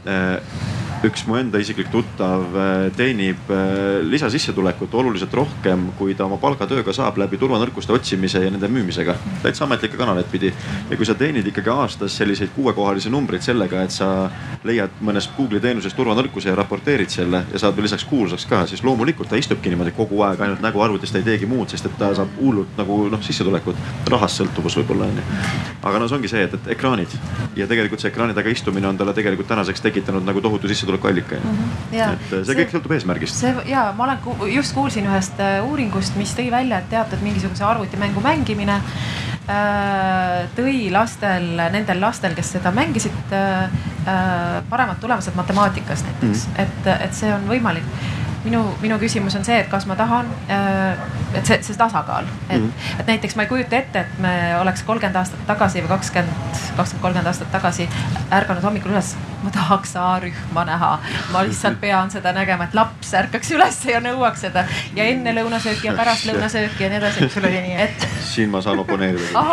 äh, üks mu enda isiklik tuttav äh, teenib äh, lisasissetulekut oluliselt rohkem, kui ta oma palgatööga saab läbi turvanõrkuste otsimise ja nende müümisega. täitsa ametlikke kanaleid pidi. ja kui sa teenid ikkagi aastas selliseid kuuekohalisi numbreid sellega, et sa leiad mõnest Google'i teenusest turvanõrkuse ja raporteerid selle ja saad veel lisaks kuulsaks ka, siis loomulikult ta istubki niimoodi kogu aeg ainult nägu arvutis, ta ei teegi muud, sest et ta saab hullult nagu noh, sissetulekut. rahast sõltuvus võib-olla onju. aga no see ongi see, et, et ekraanid ja tegelikult see ekraani taga istumine on talle tegelikult tänaseks tekitanud nagu tohutu sissetulekut sissetulekuallika mm. -hmm. et see, see kõik sõltub eesmärgist. see ja ma olen just kuulsin ühest äh, uuringust, mis tõi välja, et teatud mingisuguse arvutimängu mängimine äh, tõi lastel, nendel lastel, kes seda mängisid, äh, paremad tulemused matemaatikas näiteks mm, -hmm. et, et see on võimalik minu, minu küsimus on see, et kas ma tahan, äh, et see, see tasakaal, et mm, -hmm. et näiteks ma ei kujuta ette, et me oleks kolmkümmend aastat tagasi või kakskümmend, kakskümmend, kolmkümmend aastat tagasi ärganud hommikul üles. Ma tahaks A-rühma näha, ma lihtsalt pean seda nägema, et laps ärkaks üles ja nõuaks seda ja enne lõunasööki ja pärast lõunasööki ja nii edasi. sul oli nii, et. siin ma saan oponeerida.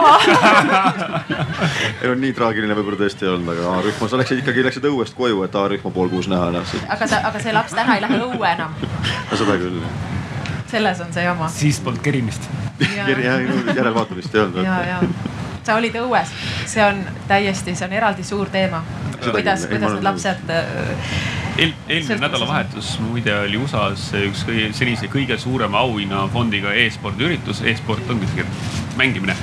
ei no nii traagiline võib-olla tõesti ei olnud, aga A-rühmas läksid ikkagi, läksid õuest koju, et A-rühma pool kuus näha. aga ta, aga see laps täna ei lähe õue enam no seda küll. selles on see jama. siis polnud kerimist. järelvaatamist ei olnud. ja, ja sa olid õues, see on täiesti, see on eraldi suur teema. kuidas, kuidas need lapsed äh, Eel, eelmine nädalavahetus muide oli USA-s üks kõige, senise kõige suurema auhinnafondiga e-spordi üritus e, e-sport ongi tegelikult mängimine.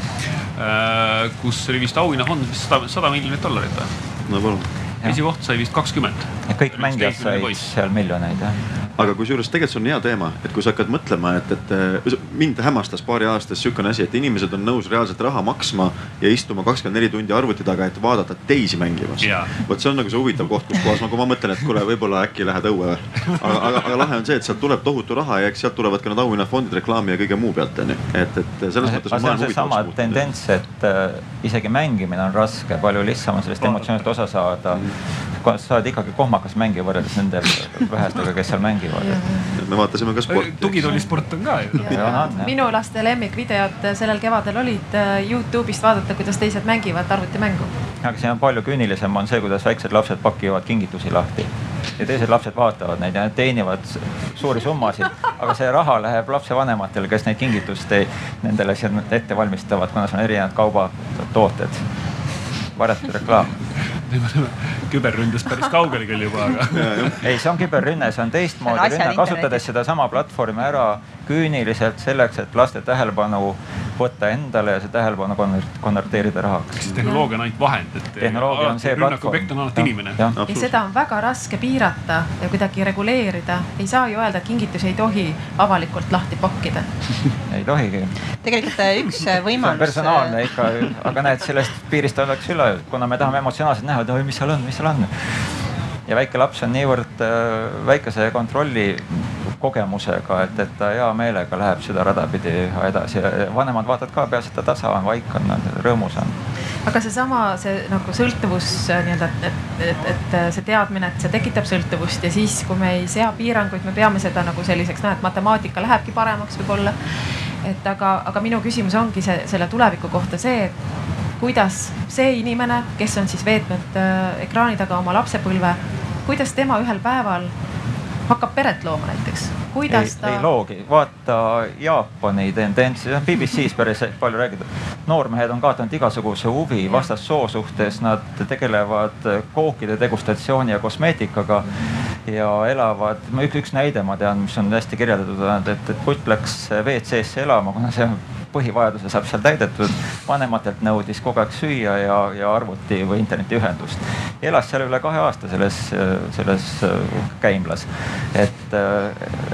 Äh, kus oli vist auhinnafond vist sada, sada miljonit dollarit või? no palun esikoht sai vist kakskümmend. kõik mängijad said seal miljoneid jah aga kusjuures tegelikult see on hea teema, et kui sa hakkad mõtlema, et, et mind hämmastas paari aastas sihukene asi, et inimesed on nõus reaalselt raha maksma ja istuma kakskümmend neli tundi arvuti taga, et vaadata teisi mängimas. vot see on nagu see huvitav koht, kus kohas nagu ma mõtlen, et kuule, võib-olla äkki lähed õue või. aga, aga, aga lahe on see, et sealt tuleb tohutu raha ja eks sealt tulevad ka need auhinnafondid reklaami ja kõige muu pealt onju. et, et selles mõttes. see on seesama tendents, et äh, isegi mängimine on raske, palju lihtsam on sellest emotsioonist osa saada. Sa oled ikkagi kohmakas mängija võrreldes nende vähestega, kes seal mängivad. Me vaatasime ka sporti. tugitoolisport on ka ju. minu laste lemmikvideod sellel kevadel olid äh, Youtube'ist vaadata, kuidas teised mängivad arvutimängu. aga siin on palju küünilisem on see, kuidas väiksed lapsed pakivad kingitusi lahti. Ja teised lapsed vaatavad neid ja nad teenivad suuri summasid, aga see raha läheb lapsevanematele, kes neid kingitust ei, nendele ette valmistavad, kuna see on erinevad kaubatooted, varjatud reklaam me oleme küberründest päris kaugel küll juba, aga. ei, see on küberrünne, see on teistmoodi rünne, kasutades sedasama platvormi ära küüniliselt selleks, et laste tähelepanu võtta endale ja see tähelepanu konverteerida rahaks. siis tehnoloogia on ainult vahend, et. tehnoloogia on see platvorm. objekt on alati inimene. ja seda on väga raske piirata ja kuidagi reguleerida. ei saa ju öelda, et kingitusi ei tohi avalikult lahti pakkida ei tohigi. tegelikult äh, üks äh, võimalus. personaalne äh, ikka, aga näed, sellest piirist ollakse üle, kuna me tahame emotsionaalselt näha, et oi, mis seal on, mis seal on ja väike laps on niivõrd väikese kontrolli kogemusega, et, et ta hea meelega läheb seda rada pidi edasi vanemad vaatavad ka, peaasi, et ta tasa on, vaik on, rõõmus on aga seesama, see nagu sõltuvus nii-öelda, et, et, et see teadmine, et see tekitab sõltuvust ja siis, kui me ei sea piiranguid, me peame seda nagu selliseks, noh, et matemaatika lähebki paremaks võib-olla. et aga, aga minu küsimus ongi see selle tuleviku kohta see, et kuidas see inimene, kes on siis veetnud äh, ekraani taga oma lapsepõlve, kuidas tema ühel päeval hakkab peret looma näiteks, kuidas ei, ta. ei loogi, vaata Jaapani tendentsi, BBC-s päris palju räägitud. noormehed on kaotanud igasuguse huvi vastassoo suhtes, nad tegelevad kookide degustatsiooni ja kosmeetikaga ja elavad, üks, üks näide ma tean, mis on hästi kirjeldatud, et, et putt läks WC-sse elama, kuna see põhivajaduse saab seal täidetud. vanematelt nõudis kogu aeg süüa ja, ja arvuti või internetiühendust. elas seal üle kahe aasta selles, selles käimlas. et,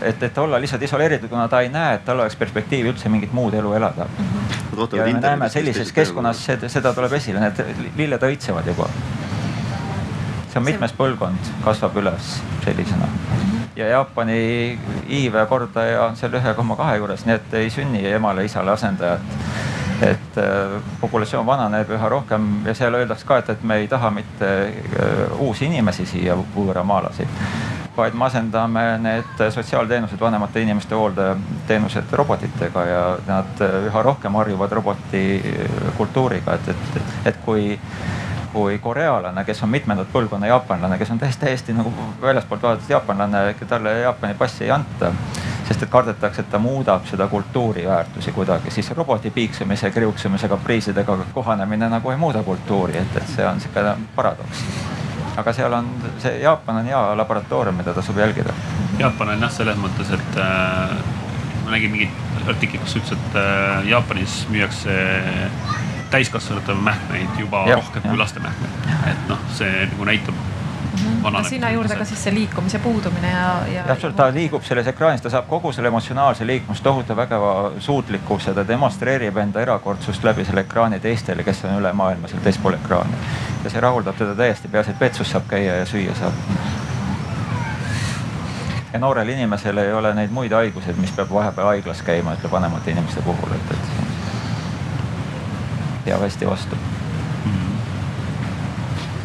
et, et olla lihtsalt isoleeritud, kuna ta ei näe, et tal oleks perspektiivi üldse mingit muud elu elada. ja me näeme sellises keskkonnas seda, seda tuleb esile, need lilled õitsevad juba see on mitmes põlvkond kasvab üles sellisena ja Jaapani iive kordaja on seal ühe koma kahe juures, nii et ei sünni emale-isale asendajat. et äh, populatsioon vananeb üha rohkem ja seal öeldakse ka, et, et me ei taha mitte äh, uusi inimesi siia, võõramaalasi vaid me asendame need sotsiaalteenused, vanemate inimeste hooldeteenused robotitega ja nad äh, üha rohkem harjuvad roboti kultuuriga, et, et, et kui kui korealane, kes on mitmendat põlvkonna jaapanlane, kes on täiesti, täiesti nagu väljaspoolt vaadates jaapanlane, talle Jaapani passi ei anta. sest et kardetakse, et ta muudab seda kultuuriväärtusi kuidagi, siis roboti piiksumise, kriuksumise, kapriisidega kohanemine nagu ei muuda kultuuri, et, et see on sihuke paradoks aga seal on see Jaapan on hea laboratoorium, mida tasub jälgida. Jaapan on jah, selles mõttes, et äh, ma nägin mingit artiklit, kus ütles, et äh, Jaapanis müüakse täiskasvanute mähkmeid juba ja, rohkem ja. kui laste mähkmeid. et noh, see nagu näitab Mm -hmm. sinna juurde ka siis see liikumise puudumine ja, ja. täpselt, ta liigub selles ekraanis, ta saab kogu selle emotsionaalse liikumist tohutu vägeva suutlikkuse, ta demonstreerib enda erakordsust läbi selle ekraani teistele, kes on üle maailma seal teispool ekraani. ja see rahuldab teda täiesti, peaasi, et vetsus saab käia ja süüa saab. ja noorel inimesel ei ole neid muid haiguseid, mis peab vahepeal haiglas käima, ütleb vanemate inimeste puhul, et, et peab hästi vastu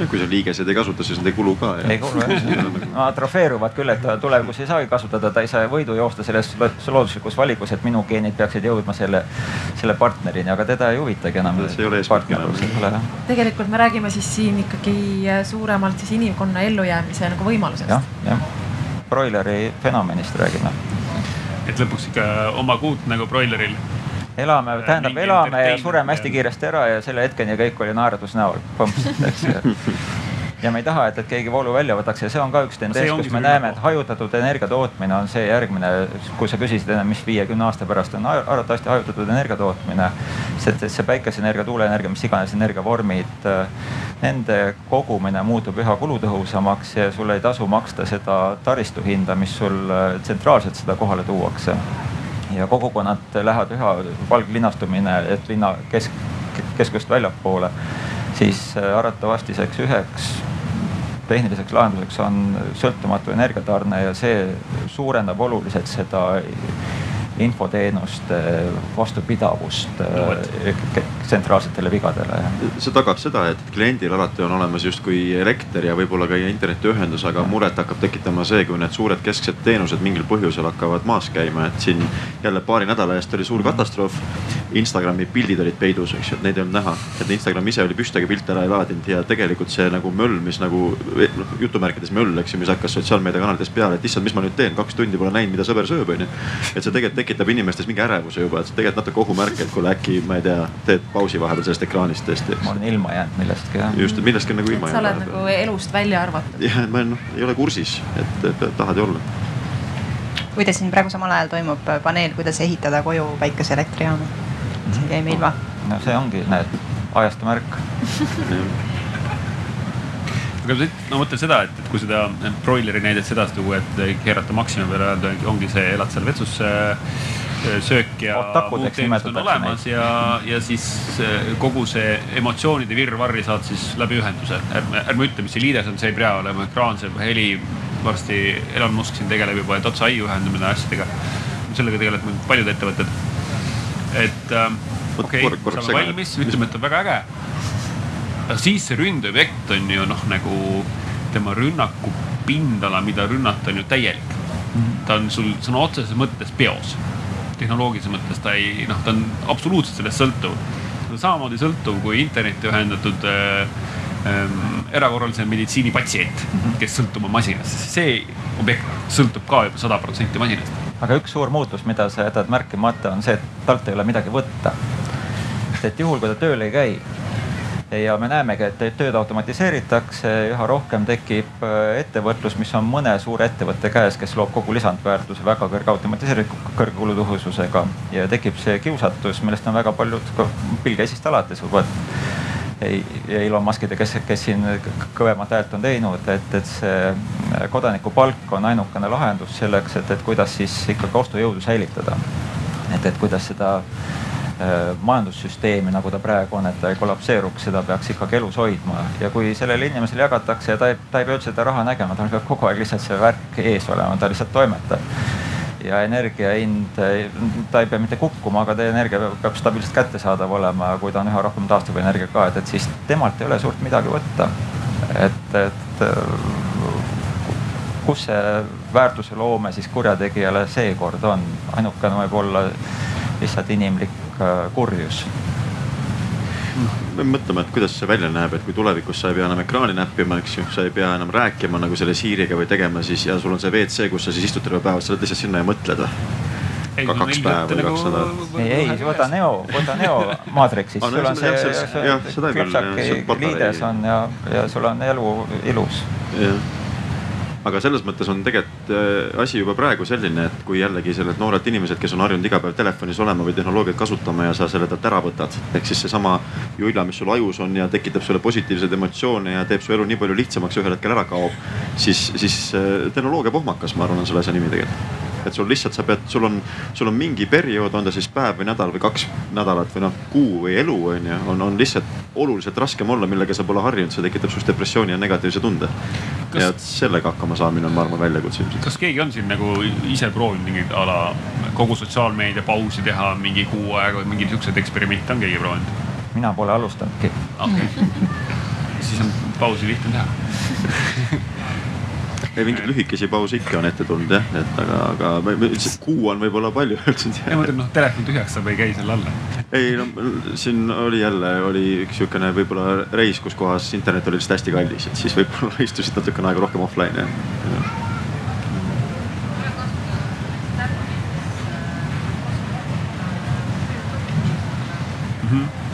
ja kui sa liigesed ei kasuta, siis nad ei kulu ka. ei kulu jah, nad atrofeeruvad küll, et tulevikus ei saagi kasutada, ta ei saa võidu joosta selles looduslikus valikus, et minu geenid peaksid jõudma selle, selle partnerini, aga teda ei huvitagi enam. see ei ole eesmärk. tegelikult me räägime siis siin ikkagi suuremalt siis inimkonna ellujäämise nagu võimalusest. jah, jah, broileri fenomenist räägime. et lõpuks ikka oma kuut nagu broileril elame, tähendab elame ja sureme hästi kiiresti ära ja selle hetkeni kõik oli naerdus näol, põmps, eks ja me ei taha, et, et keegi voolu välja võtaks ja see on ka üks tendents, kus me näeme, et hajutatud energia tootmine on see järgmine, kui sa küsisid enne, mis viiekümne aasta pärast on arvatavasti hajutatud energia tootmine. see, see päikeseenergia, tuuleenergia, mis iganes energiavormid nende kogumine muutub üha kulutõhusamaks ja sul ei tasu maksta seda taristu hinda, mis sul äh, tsentraalselt seda kohale tuuakse. Ja kogukonnad lähevad üha valglinastumine, et linna kesk, keskust väljapoole, siis äh, arvatavastiseks üheks tehniliseks lahenduseks on sõltumatu energiatarne ja see suurendab oluliselt seda infoteenuste vastupidavust no, äh, tsentraalsetele vigadele. see tagab seda, et kliendil alati on olemas justkui elekter ja võib-olla ka internetiühendus, aga muret hakkab tekitama see, kui need suured kesksed teenused mingil põhjusel hakkavad maas käima, et siin jälle paari nädala eest oli suur katastroph. Instagrami pildid olid peidus, eks ju, et neid ei olnud näha, et Instagram ise oli püsti, aga pilte ära ei laadinud ja tegelikult see nagu möll, mis nagu noh, jutumärkides möll, eks ju, mis hakkas sotsiaalmeediakanalites peale, et issand, mis ma nüüd teen, kaks tundi pole näinud, mida sõber sööb, onju. et see tegelikult tekitab inimestes mingi ärevuse juba, et see tegelikult natuke ohumärk, et kuule äkki ma ei tea, teed pausi vahepeal sellest ekraanist tõesti. ma olen ilma jäänud millestki jah. just, et millestki on nagu ilma jäänud. sa oled nagu elust välja arvatud. jah, et ma noh, ei ole kursis, et, et tahad ju olla. kuidas siin praegu samal ajal toimub paneel, kuidas ehitada koju päikeseelektrijaama? jäime ilma. no see ongi, näed, ajastu märk aga no mõtle seda, et, et kui seda broileri näidet sedasi tuua, et keerata maksimumi peale öelda, ongi see, elad seal vetsus söök ja muud teenused on olemas ja, ja siis äh, kogu see emotsioonide virvarri saad siis läbi ühenduse. ärme, ärme ütle, mis see liides on, see ei pea olema ekraan, see heli. varsti Elon Musk siin tegeleb juba, et otse aiu ühendamine asjadega. sellega tegelevad paljud ettevõtted. et ähm, okei okay,, saame valmis, ütleme, et on väga äge aga siis see ründeobjekt on ju noh, nagu tema rünnaku pindala, mida rünnata, on ju täielik. ta on sul sõna otseses mõttes peos. tehnoloogilises mõttes ta ei noh, ta on absoluutselt sellest sõltuv. ta on samamoodi sõltuv kui internetti ühendatud äh, ähm, erakorralise meditsiini patsient, kes sõltub oma masinast, see objekt sõltub ka juba sada protsenti masinast. aga üks suur muutus, mida sa jätad märkimata, on see, et talt ei ole midagi võtta. et juhul, kui ta tööl ei käi ja me näemegi, et tööd automatiseeritakse, üha rohkem tekib äh, ettevõtlus, mis on mõne suure ettevõtte käes, kes loob kogu lisandväärtuse väga kõrge automatiseeritud, kõrge kulutuhususega ja tekib see kiusatus, millest on väga paljud Bill Gates'ist alates juba ja Elon Muskid ja kes, kes siin kõvemat häält on teinud, et, et see kodanikupalk on ainukene lahendus selleks, et, et kuidas siis ikkagi ostujõudu säilitada. et, et kuidas seda Äh, majandussüsteemi, nagu ta praegu on, et ta ei kollapseeruks, seda peaks ikkagi elus hoidma. ja kui sellele inimesele jagatakse ja ta ei, ta ei pea üldse seda raha nägema, tal peab kogu aeg lihtsalt see värk ees olema, ta lihtsalt toimetab. ja energia hind, ta ei pea mitte kukkuma, aga ta energia peab, peab stabiilselt kättesaadav olema, kui ta on üha rohkem taastuvenergia ka, et, et siis temalt ei ole suurt midagi võtta. et, et kus see väärtuse loome siis kurjategijale seekord on, ainukene võib-olla lihtsalt inimlik Äh, kurjus me mõtleme, et kuidas see välja näeb, et kui tulevikus sa ei pea enam ekraani näppima, eks ju, sa ei pea enam rääkima nagu selle Siiriga või tegema siis ja sul on see WC, kus sa siis istud terve päeva, sa oled lihtsalt sinna ja mõtled või? ka kaks päeva või kaks nädalat. ei, ei, võta Neo, võta Neo Matrixist, sul on see, see klõpsaki liides on ja, ja sul on elu ilus. jah aga selles mõttes on tegelikult äh, asi juba praegu selline, et kui jällegi sellised noored inimesed, kes on harjunud iga päev telefonis olema või tehnoloogiat kasutama ja sa selle talt ära võtad. ehk siis seesama julla, mis sul ajus on ja tekitab sulle positiivseid emotsioone ja teeb su elu nii palju lihtsamaks, ühel hetkel ära kaob. siis, siis äh, tehnoloogia pohmakas, ma arvan, on selle asja nimi tegelikult et sul lihtsalt sa pead, sul on, sul on mingi periood, on ta siis päev või nädal või kaks nädalat või noh, kuu või elu on ju, on, on lihtsalt oluliselt raskem olla, millega sa pole harjunud, see tekitab sinust depressiooni ja negatiivse tunde kas.... ja sellega hakkama saamine on, ma arvan, väljakutse ilmselt. kas keegi on siin nagu ise proovinud mingit a la kogu sotsiaalmeedia pausi teha mingi kuu aega või mingeid siukseid eksperimente on keegi proovinud? mina pole alustanudki okay. siis on pausi lihtne teha ei mingeid lühikesi pause ikka on ette tulnud jah, et aga, aga ma ütlesin, et kuu on võib-olla palju öeldud. ei ma mõtlen noh, telefon tühjaks saab, ei käi seal alla. ei no siin oli jälle oli üks sihukene võib-olla reis, kus kohas internet oli lihtsalt hästi kallis, et siis võib-olla istusid natukene aega rohkem offline jah ja. Mm -hmm.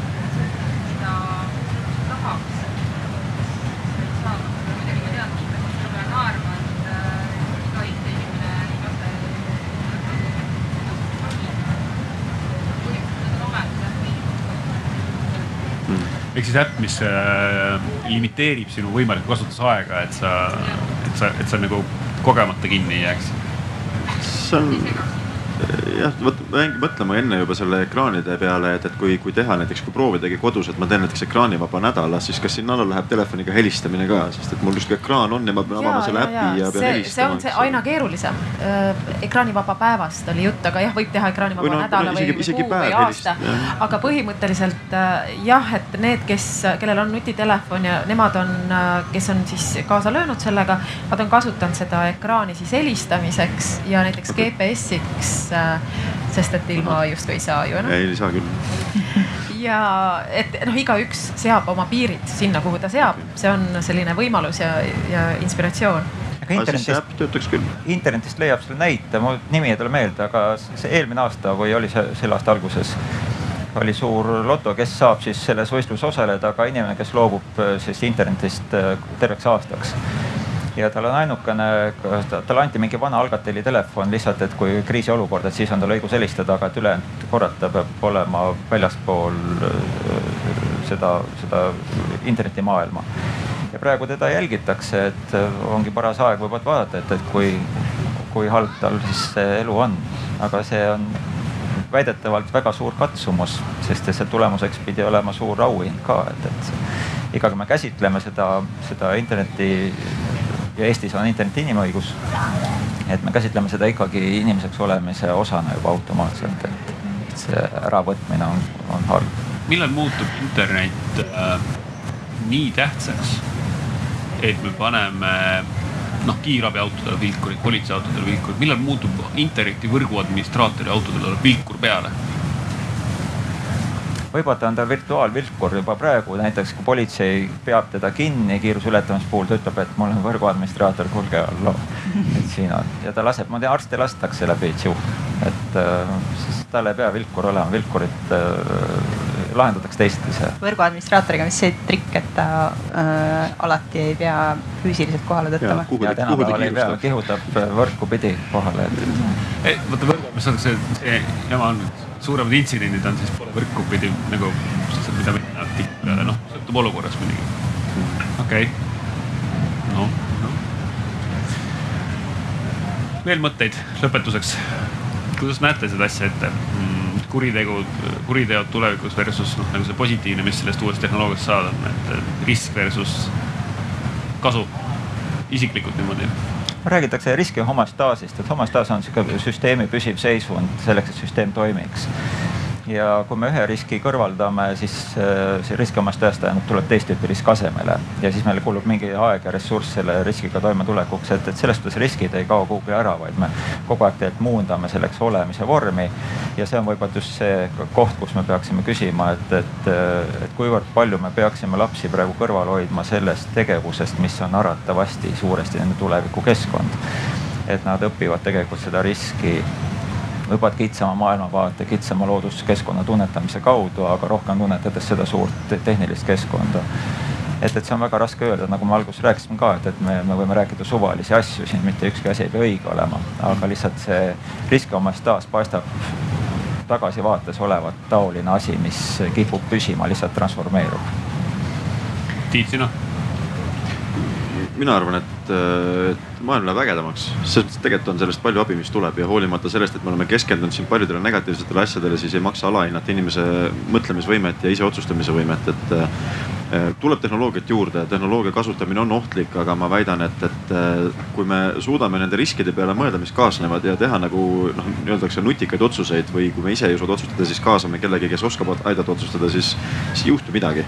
ehk ehk siis äpp, mis äh, limiteerib sinu võimalikku kasutusaega, et sa, et sa, et sa nagu kogemata kinni ei jääks. see on jah, vot ma jäingi mõtlema enne juba selle ekraanide peale, et, et kui, kui teha näiteks, kui proovidagi kodus, et ma teen näiteks ekraanivaba nädala, siis kas sinna alla läheb telefoniga helistamine ka, sest et mul justkui ekraan on ja ma pean avama selle äpi ja, pean see, helistama. see on see aina keerulisem. ekraanivaba päevast oli jutt, aga jah, võib teha ekraanivaba Või no- nädala no või, isegi- või isegi kuu või aasta aga põhimõtteliselt äh, jah, et need, kes, kellel on nutitelefon ja nemad on, kes on siis kaasa löönud sellega, nad on kasutanud seda ekraani siis helistamiseks ja näiteks GPS-iks. Sest et ilma justkui ei saa ju enam. ei, ei saa küll. ja et noh, igaüks seab oma piirid sinna, kuhu ta seab, see on selline võimalus ja, ja inspiratsioon aga internetist, töötaks küll. internetist leiab selle näite, mul nimi ei tule meelde, aga see eelmine aasta või oli see selle aasta alguses oli suur loto, kes saab siis selles võistluses osaleda, aga inimene, kes loobub äh, siis internetist äh, terveks aastaks. Ja tal on ainukene, talle anti mingi vana Alcateli telefon lihtsalt, et kui kriisiolukord, et siis on tal õigus helistada, aga et ülejäänud korrata ta peab olema väljaspool äh, seda, seda internetimaailma ja praegu teda jälgitakse, et ongi paras aeg võib-olla vaadata, et, et kui, kui halb tal siis see elu on. aga see on väidetavalt väga suur katsumus, sest see tulemuseks pidi olema suur auhind ka, et, et ikkagi me käsitleme seda, seda interneti ja Eestis on internet inimõigus. et me käsitleme seda ikkagi inimeseks olemise osana juba automaatselt, et see äravõtmine on, on halb. millal muutub internet äh, nii tähtsaks, et me paneme noh, kiirabiautodele vilkurid, politseiautodele vilkurid, millal muutub interneti võrguadministraatori autodele vilkur peale? Võib-olla on ta virtuaalvilkur juba praegu, näiteks kui politsei peab teda kinni kiiruse ületamise puhul, ta ütleb, et mul on võrguadministraator, kuulge, halloo, et siin on. Ja ta laseb, ma tean, arste lastakse läbi tšiu, et äh, siis tal ei pea vilkur olema, vilkurit äh, lahendatakse teistpidi. võrguadministraatoriga on vist see trikk, et ta äh, alati ei pea füüsiliselt kohale tõttama. ja ta, ta tänapäeval ei pea, kihutab võrku pidi kohale, et vaata võrguadministraator, see, see jama on, suuremad intsidendid on siis võrku pidi nagu, mida minna tihtipeale, noh, sõltub olukorrast muidugi. okei okay., noh, noh. veel mõtteid lõpetuseks. kuidas näete seda asja ette mm,? kuritegud, kuriteod tulevikus versus noh, nagu see positiivne, mis sellest uuest tehnoloogiast saada on, et risk versus kasu, isiklikult niimoodi räägitakse riski homostaasist, et homostaas on sihuke süsteemi püsiv seisund selleks, et süsteem toimiks. Ja kui me ühe riski kõrvaldame, siis äh, see riski homostaas tähendab, tuleb teist tüüpi risk asemele ja siis meil kulub mingi aeg ja ressurss selle riskiga toimetulekuks, et, et selles suhtes riskid ei kao kuhugi ära, vaid me kogu aeg tegelikult muundame selleks olemise vormi. ja see on võib-olla just see koht, kus me peaksime küsima, et, et, et kuivõrd palju me peaksime lapsi praegu kõrval hoidma sellest tegevusest, mis on arvatavasti suuresti nende tulevikukeskkond. et nad õpivad tegelikult seda riski võib-olla kitsama maailmavaate, kitsama looduskeskkonna tunnetamise kaudu, aga rohkem tunnetades seda suurt te- tehnilist keskkonda. et, et see on väga raske öelda, nagu me alguses rääkisime ka, et, et me, me võime rääkida suvalisi asju siin, mitte ükski asi ei pea õige olema, aga lihtsalt see riskiomastaas paistab tagasivaates olevat taoline asi, mis kipub püsima, lihtsalt transformeerub. Tiit, sina? Mina arvan, et, et maailm läheb ägedamaks, selles mõttes, et tegelikult on sellest palju abi, mis tuleb ja hoolimata sellest, et me oleme keskendunud siin paljudele negatiivsetele asjadele, siis ei maksa alahinnata inimese mõtlemisvõimet ja ise otsustamise võimet, et tuleb tehnoloogiat juurde, tehnoloogia kasutamine on ohtlik, aga ma väidan, et, et äh, kui me suudame nende riskide peale mõelda, mis kaasnevad ja teha nagu noh, öeldakse nutikaid otsuseid või kui me ise ei suuda otsustada, siis kaasame kellegi, kes oskab aidata otsustada, siis, siis ei juhtu midagi.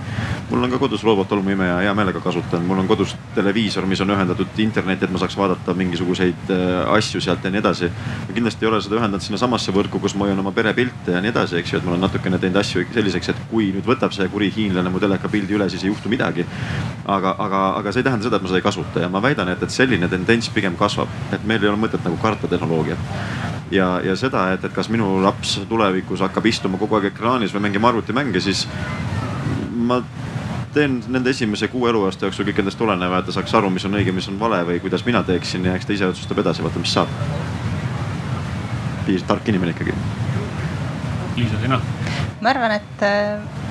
mul on ka kodus robottolmuimeja, hea meelega kasutan, mul on kodus televiisor, mis on ühendatud internetti, et ma saaks vaadata mingisuguseid äh, asju sealt ja nii edasi. ma kindlasti ei ole seda ühendanud sinnasamasse võrku, kus ma hoian oma perepilte ja nii edasi, eks ju, et ma olen natukene teinud asju selliseks, et kui nüüd võtab see kuri hiinlane mu telekapildi üle, siis ei juhtu midagi. aga, aga, aga see ei tähenda seda, et ma seda ei kasuta ja ma väidan, et, et selline tendents pigem kasvab, et meil ei ole mõtet nagu karta tehnoloogiat ja, ja seda, et, et kas minu laps tulevikus hakkab istuma kogu aeg ekraanis või mängima arvutimänge, siis ma teen nende esimese kuue eluaasta jooksul kõik endast oleneva, et ta saaks aru, mis on õige, mis on vale või kuidas mina teeksin ja eks ta ise otsustab edasi, vaata, mis saab. piisavalt tark inimene ikkagi. Liisa, sina? ma arvan, et äh,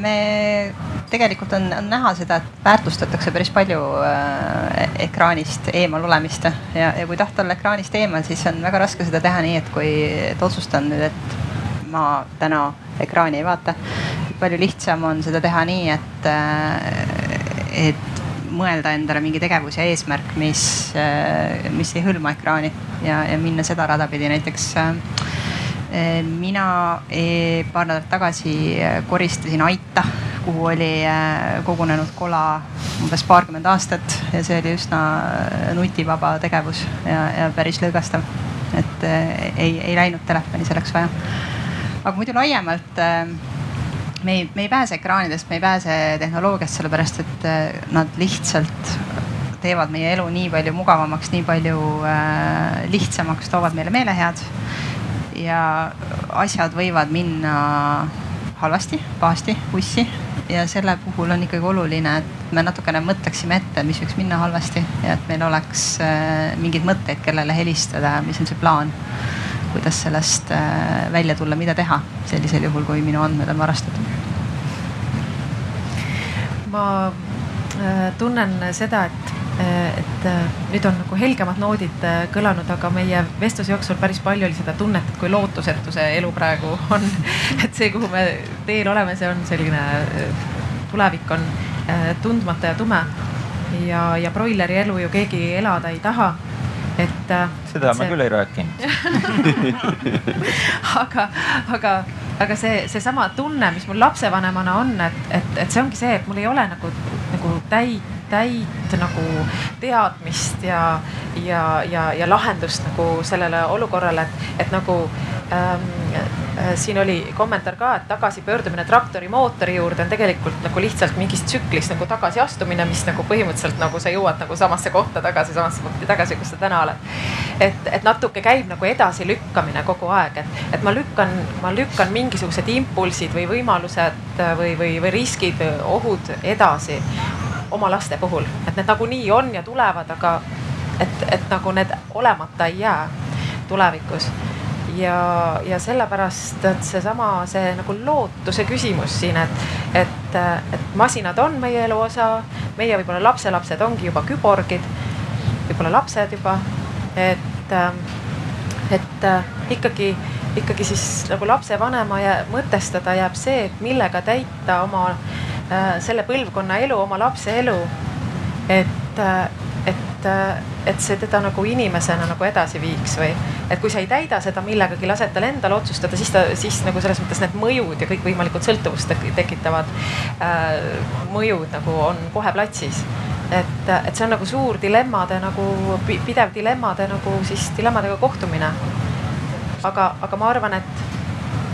me tegelikult on, on näha seda, et väärtustatakse päris palju äh, ekraanist eemal olemist ja, ja kui tahta olla ekraanist eemal, siis on väga raske seda teha nii, et kui, et otsustan nüüd, et ma täna ekraani ei vaata. palju lihtsam on seda teha nii, et äh,, et mõelda endale mingi tegevus ja eesmärk, mis äh,, mis ei hõlma ekraani ja, ja minna seda rada pidi näiteks äh, mina e, paar nädalat tagasi äh, koristasin aita, kuhu oli äh, kogunenud kola umbes paarkümmend aastat ja see oli üsna äh, nutivaba tegevus ja, ja päris lõõgastav. et ei, ei läinud telefoni selleks vaja. aga muidu laiemalt me ei, me ei pääse ekraanidest, me ei pääse tehnoloogiast, sellepärast et nad lihtsalt teevad meie elu nii palju mugavamaks, nii palju äh, lihtsamaks, toovad meile meelehead ja asjad võivad minna halvasti, pahasti, ussi ja selle puhul on ikkagi oluline, et me natukene mõtleksime ette, mis võiks minna halvasti ja et meil oleks äh, mingeid mõtteid, kellele helistada, mis on see plaan, kuidas sellest äh, välja tulla, mida teha sellisel juhul, kui minu andmed on varastatud. ma äh, tunnen seda, et et äh, nüüd on nagu helgemad noodid äh, kõlanud, aga meie vestluse jooksul päris palju oli seda tunnet, et kui lootusetu see elu praegu on. et see, kuhu me teel oleme, see on selline, tulevik on tundmata ja tume. ja, ja broileri elu ju keegi elada ei taha et. seda see... ma küll ei rääkinud aga, aga, aga see, seesama tunne, mis mul lapsevanemana on, et, et, et see ongi see, et mul ei ole nagu, nagu täit täit nagu teadmist ja, ja, ja, ja lahendust nagu sellele olukorrale, et, et nagu ähm, äh, siin oli kommentaar ka, et tagasipöördumine traktori mootori juurde on tegelikult nagu lihtsalt mingist tsüklist nagu tagasiastumine, mis nagu põhimõtteliselt nagu sa jõuad nagu samasse kohta tagasi, samasse punkti tagasi, kus sa täna oled. et, et natuke käib nagu edasilükkamine kogu aeg, et, et ma lükkan, ma lükkan mingisugused impulsid või võimalused või, või, või riskid, ohud edasi oma laste puhul, et need nagunii on ja tulevad, aga et, et nagu need olemata ei jää tulevikus. ja, ja sellepärast, et seesama, see nagu lootuse küsimus siin, et, et, et masinad on meie elu osa, meie võib-olla lapselapsed ongi juba küborgid, võib-olla lapsed juba, et, et ikkagi ikkagi siis nagu lapsevanema mõtestada jääb see, et millega täita oma selle põlvkonna elu, oma lapse elu. et, äh, et, äh, et see teda nagu inimesena nagu edasi viiks või, et kui sa ei täida seda millegagi, lased tal endal otsustada, siis ta, siis nagu selles mõttes need mõjud ja kõikvõimalikud sõltuvust tekitavad äh, mõjud nagu on kohe platsis et, et see on nagu suur dilemmade nagu pidev dilemmade nagu siis dilemmadega kohtumine. aga, aga ma arvan, et,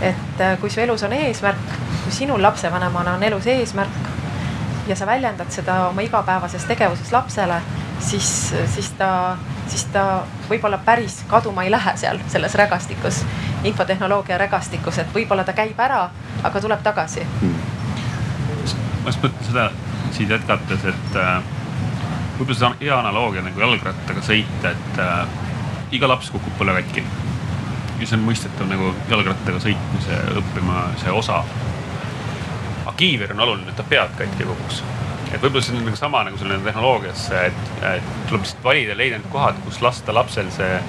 et kui su elus on eesmärk kui sinul lapsevanemana on elus eesmärk ja sa väljendad seda oma igapäevases tegevuses lapsele, siis, siis ta, siis ta võib-olla päris kaduma ei lähe seal selles rägastikus, infotehnoloogia rägastikus, et võib-olla ta käib ära, aga tuleb tagasi. Hmm.. ma just mõtlen seda siit jätkates, et äh, võib-olla see on hea analoogia nagu jalgrattaga sõita, et äh, iga laps kukub põle katki. Ja see on mõistetav nagu jalgrattaga sõitmise, õppima see osa kiiver on oluline, et ta pead katki kukuks. et võib-olla see on nagu sama nagu selline tehnoloogiasse, et, et tuleb lihtsalt valida, leida need kohad, kus lasta lapsel see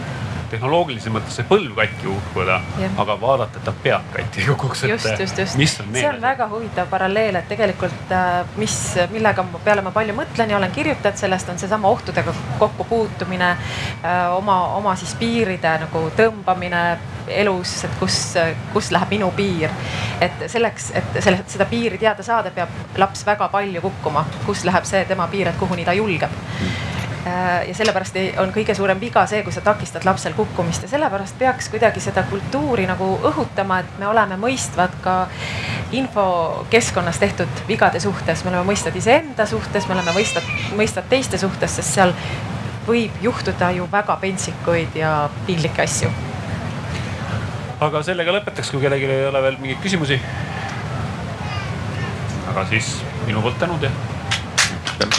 tehnoloogilises mõttes see põlv katki kukkuda, aga vaadata, et ta peab katki kukuks. just, just, just. see on väga huvitav paralleel, et tegelikult äh, mis, millega peale ma palju mõtlen ja olen kirjutanud sellest, on seesama ohtudega kokkupuutumine, äh, oma, oma siis piiride nagu tõmbamine elus, et kus, kus läheb minu piir. et selleks, et selle, seda piiri teada saada, peab laps väga palju kukkuma, kus läheb see tema piir, et kuhuni ta julgeb äh, ja sellepärast on kõige suurem viga see, kui sa takistad lapsel kukkumist ja sellepärast peaks kuidagi seda kultuuri nagu õhutama, et me oleme mõistvad ka infokeskkonnas tehtud vigade suhtes, me oleme mõistvad iseenda suhtes, me oleme mõistvad, mõistvad teiste suhtes, sest seal võib juhtuda ju väga pentsikuid ja piinlikke asju aga sellega lõpetaks, kui kellelgi ei ole veel mingeid küsimusi. aga siis minu poolt tänud ja.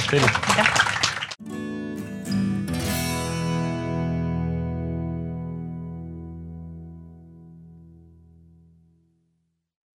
teile.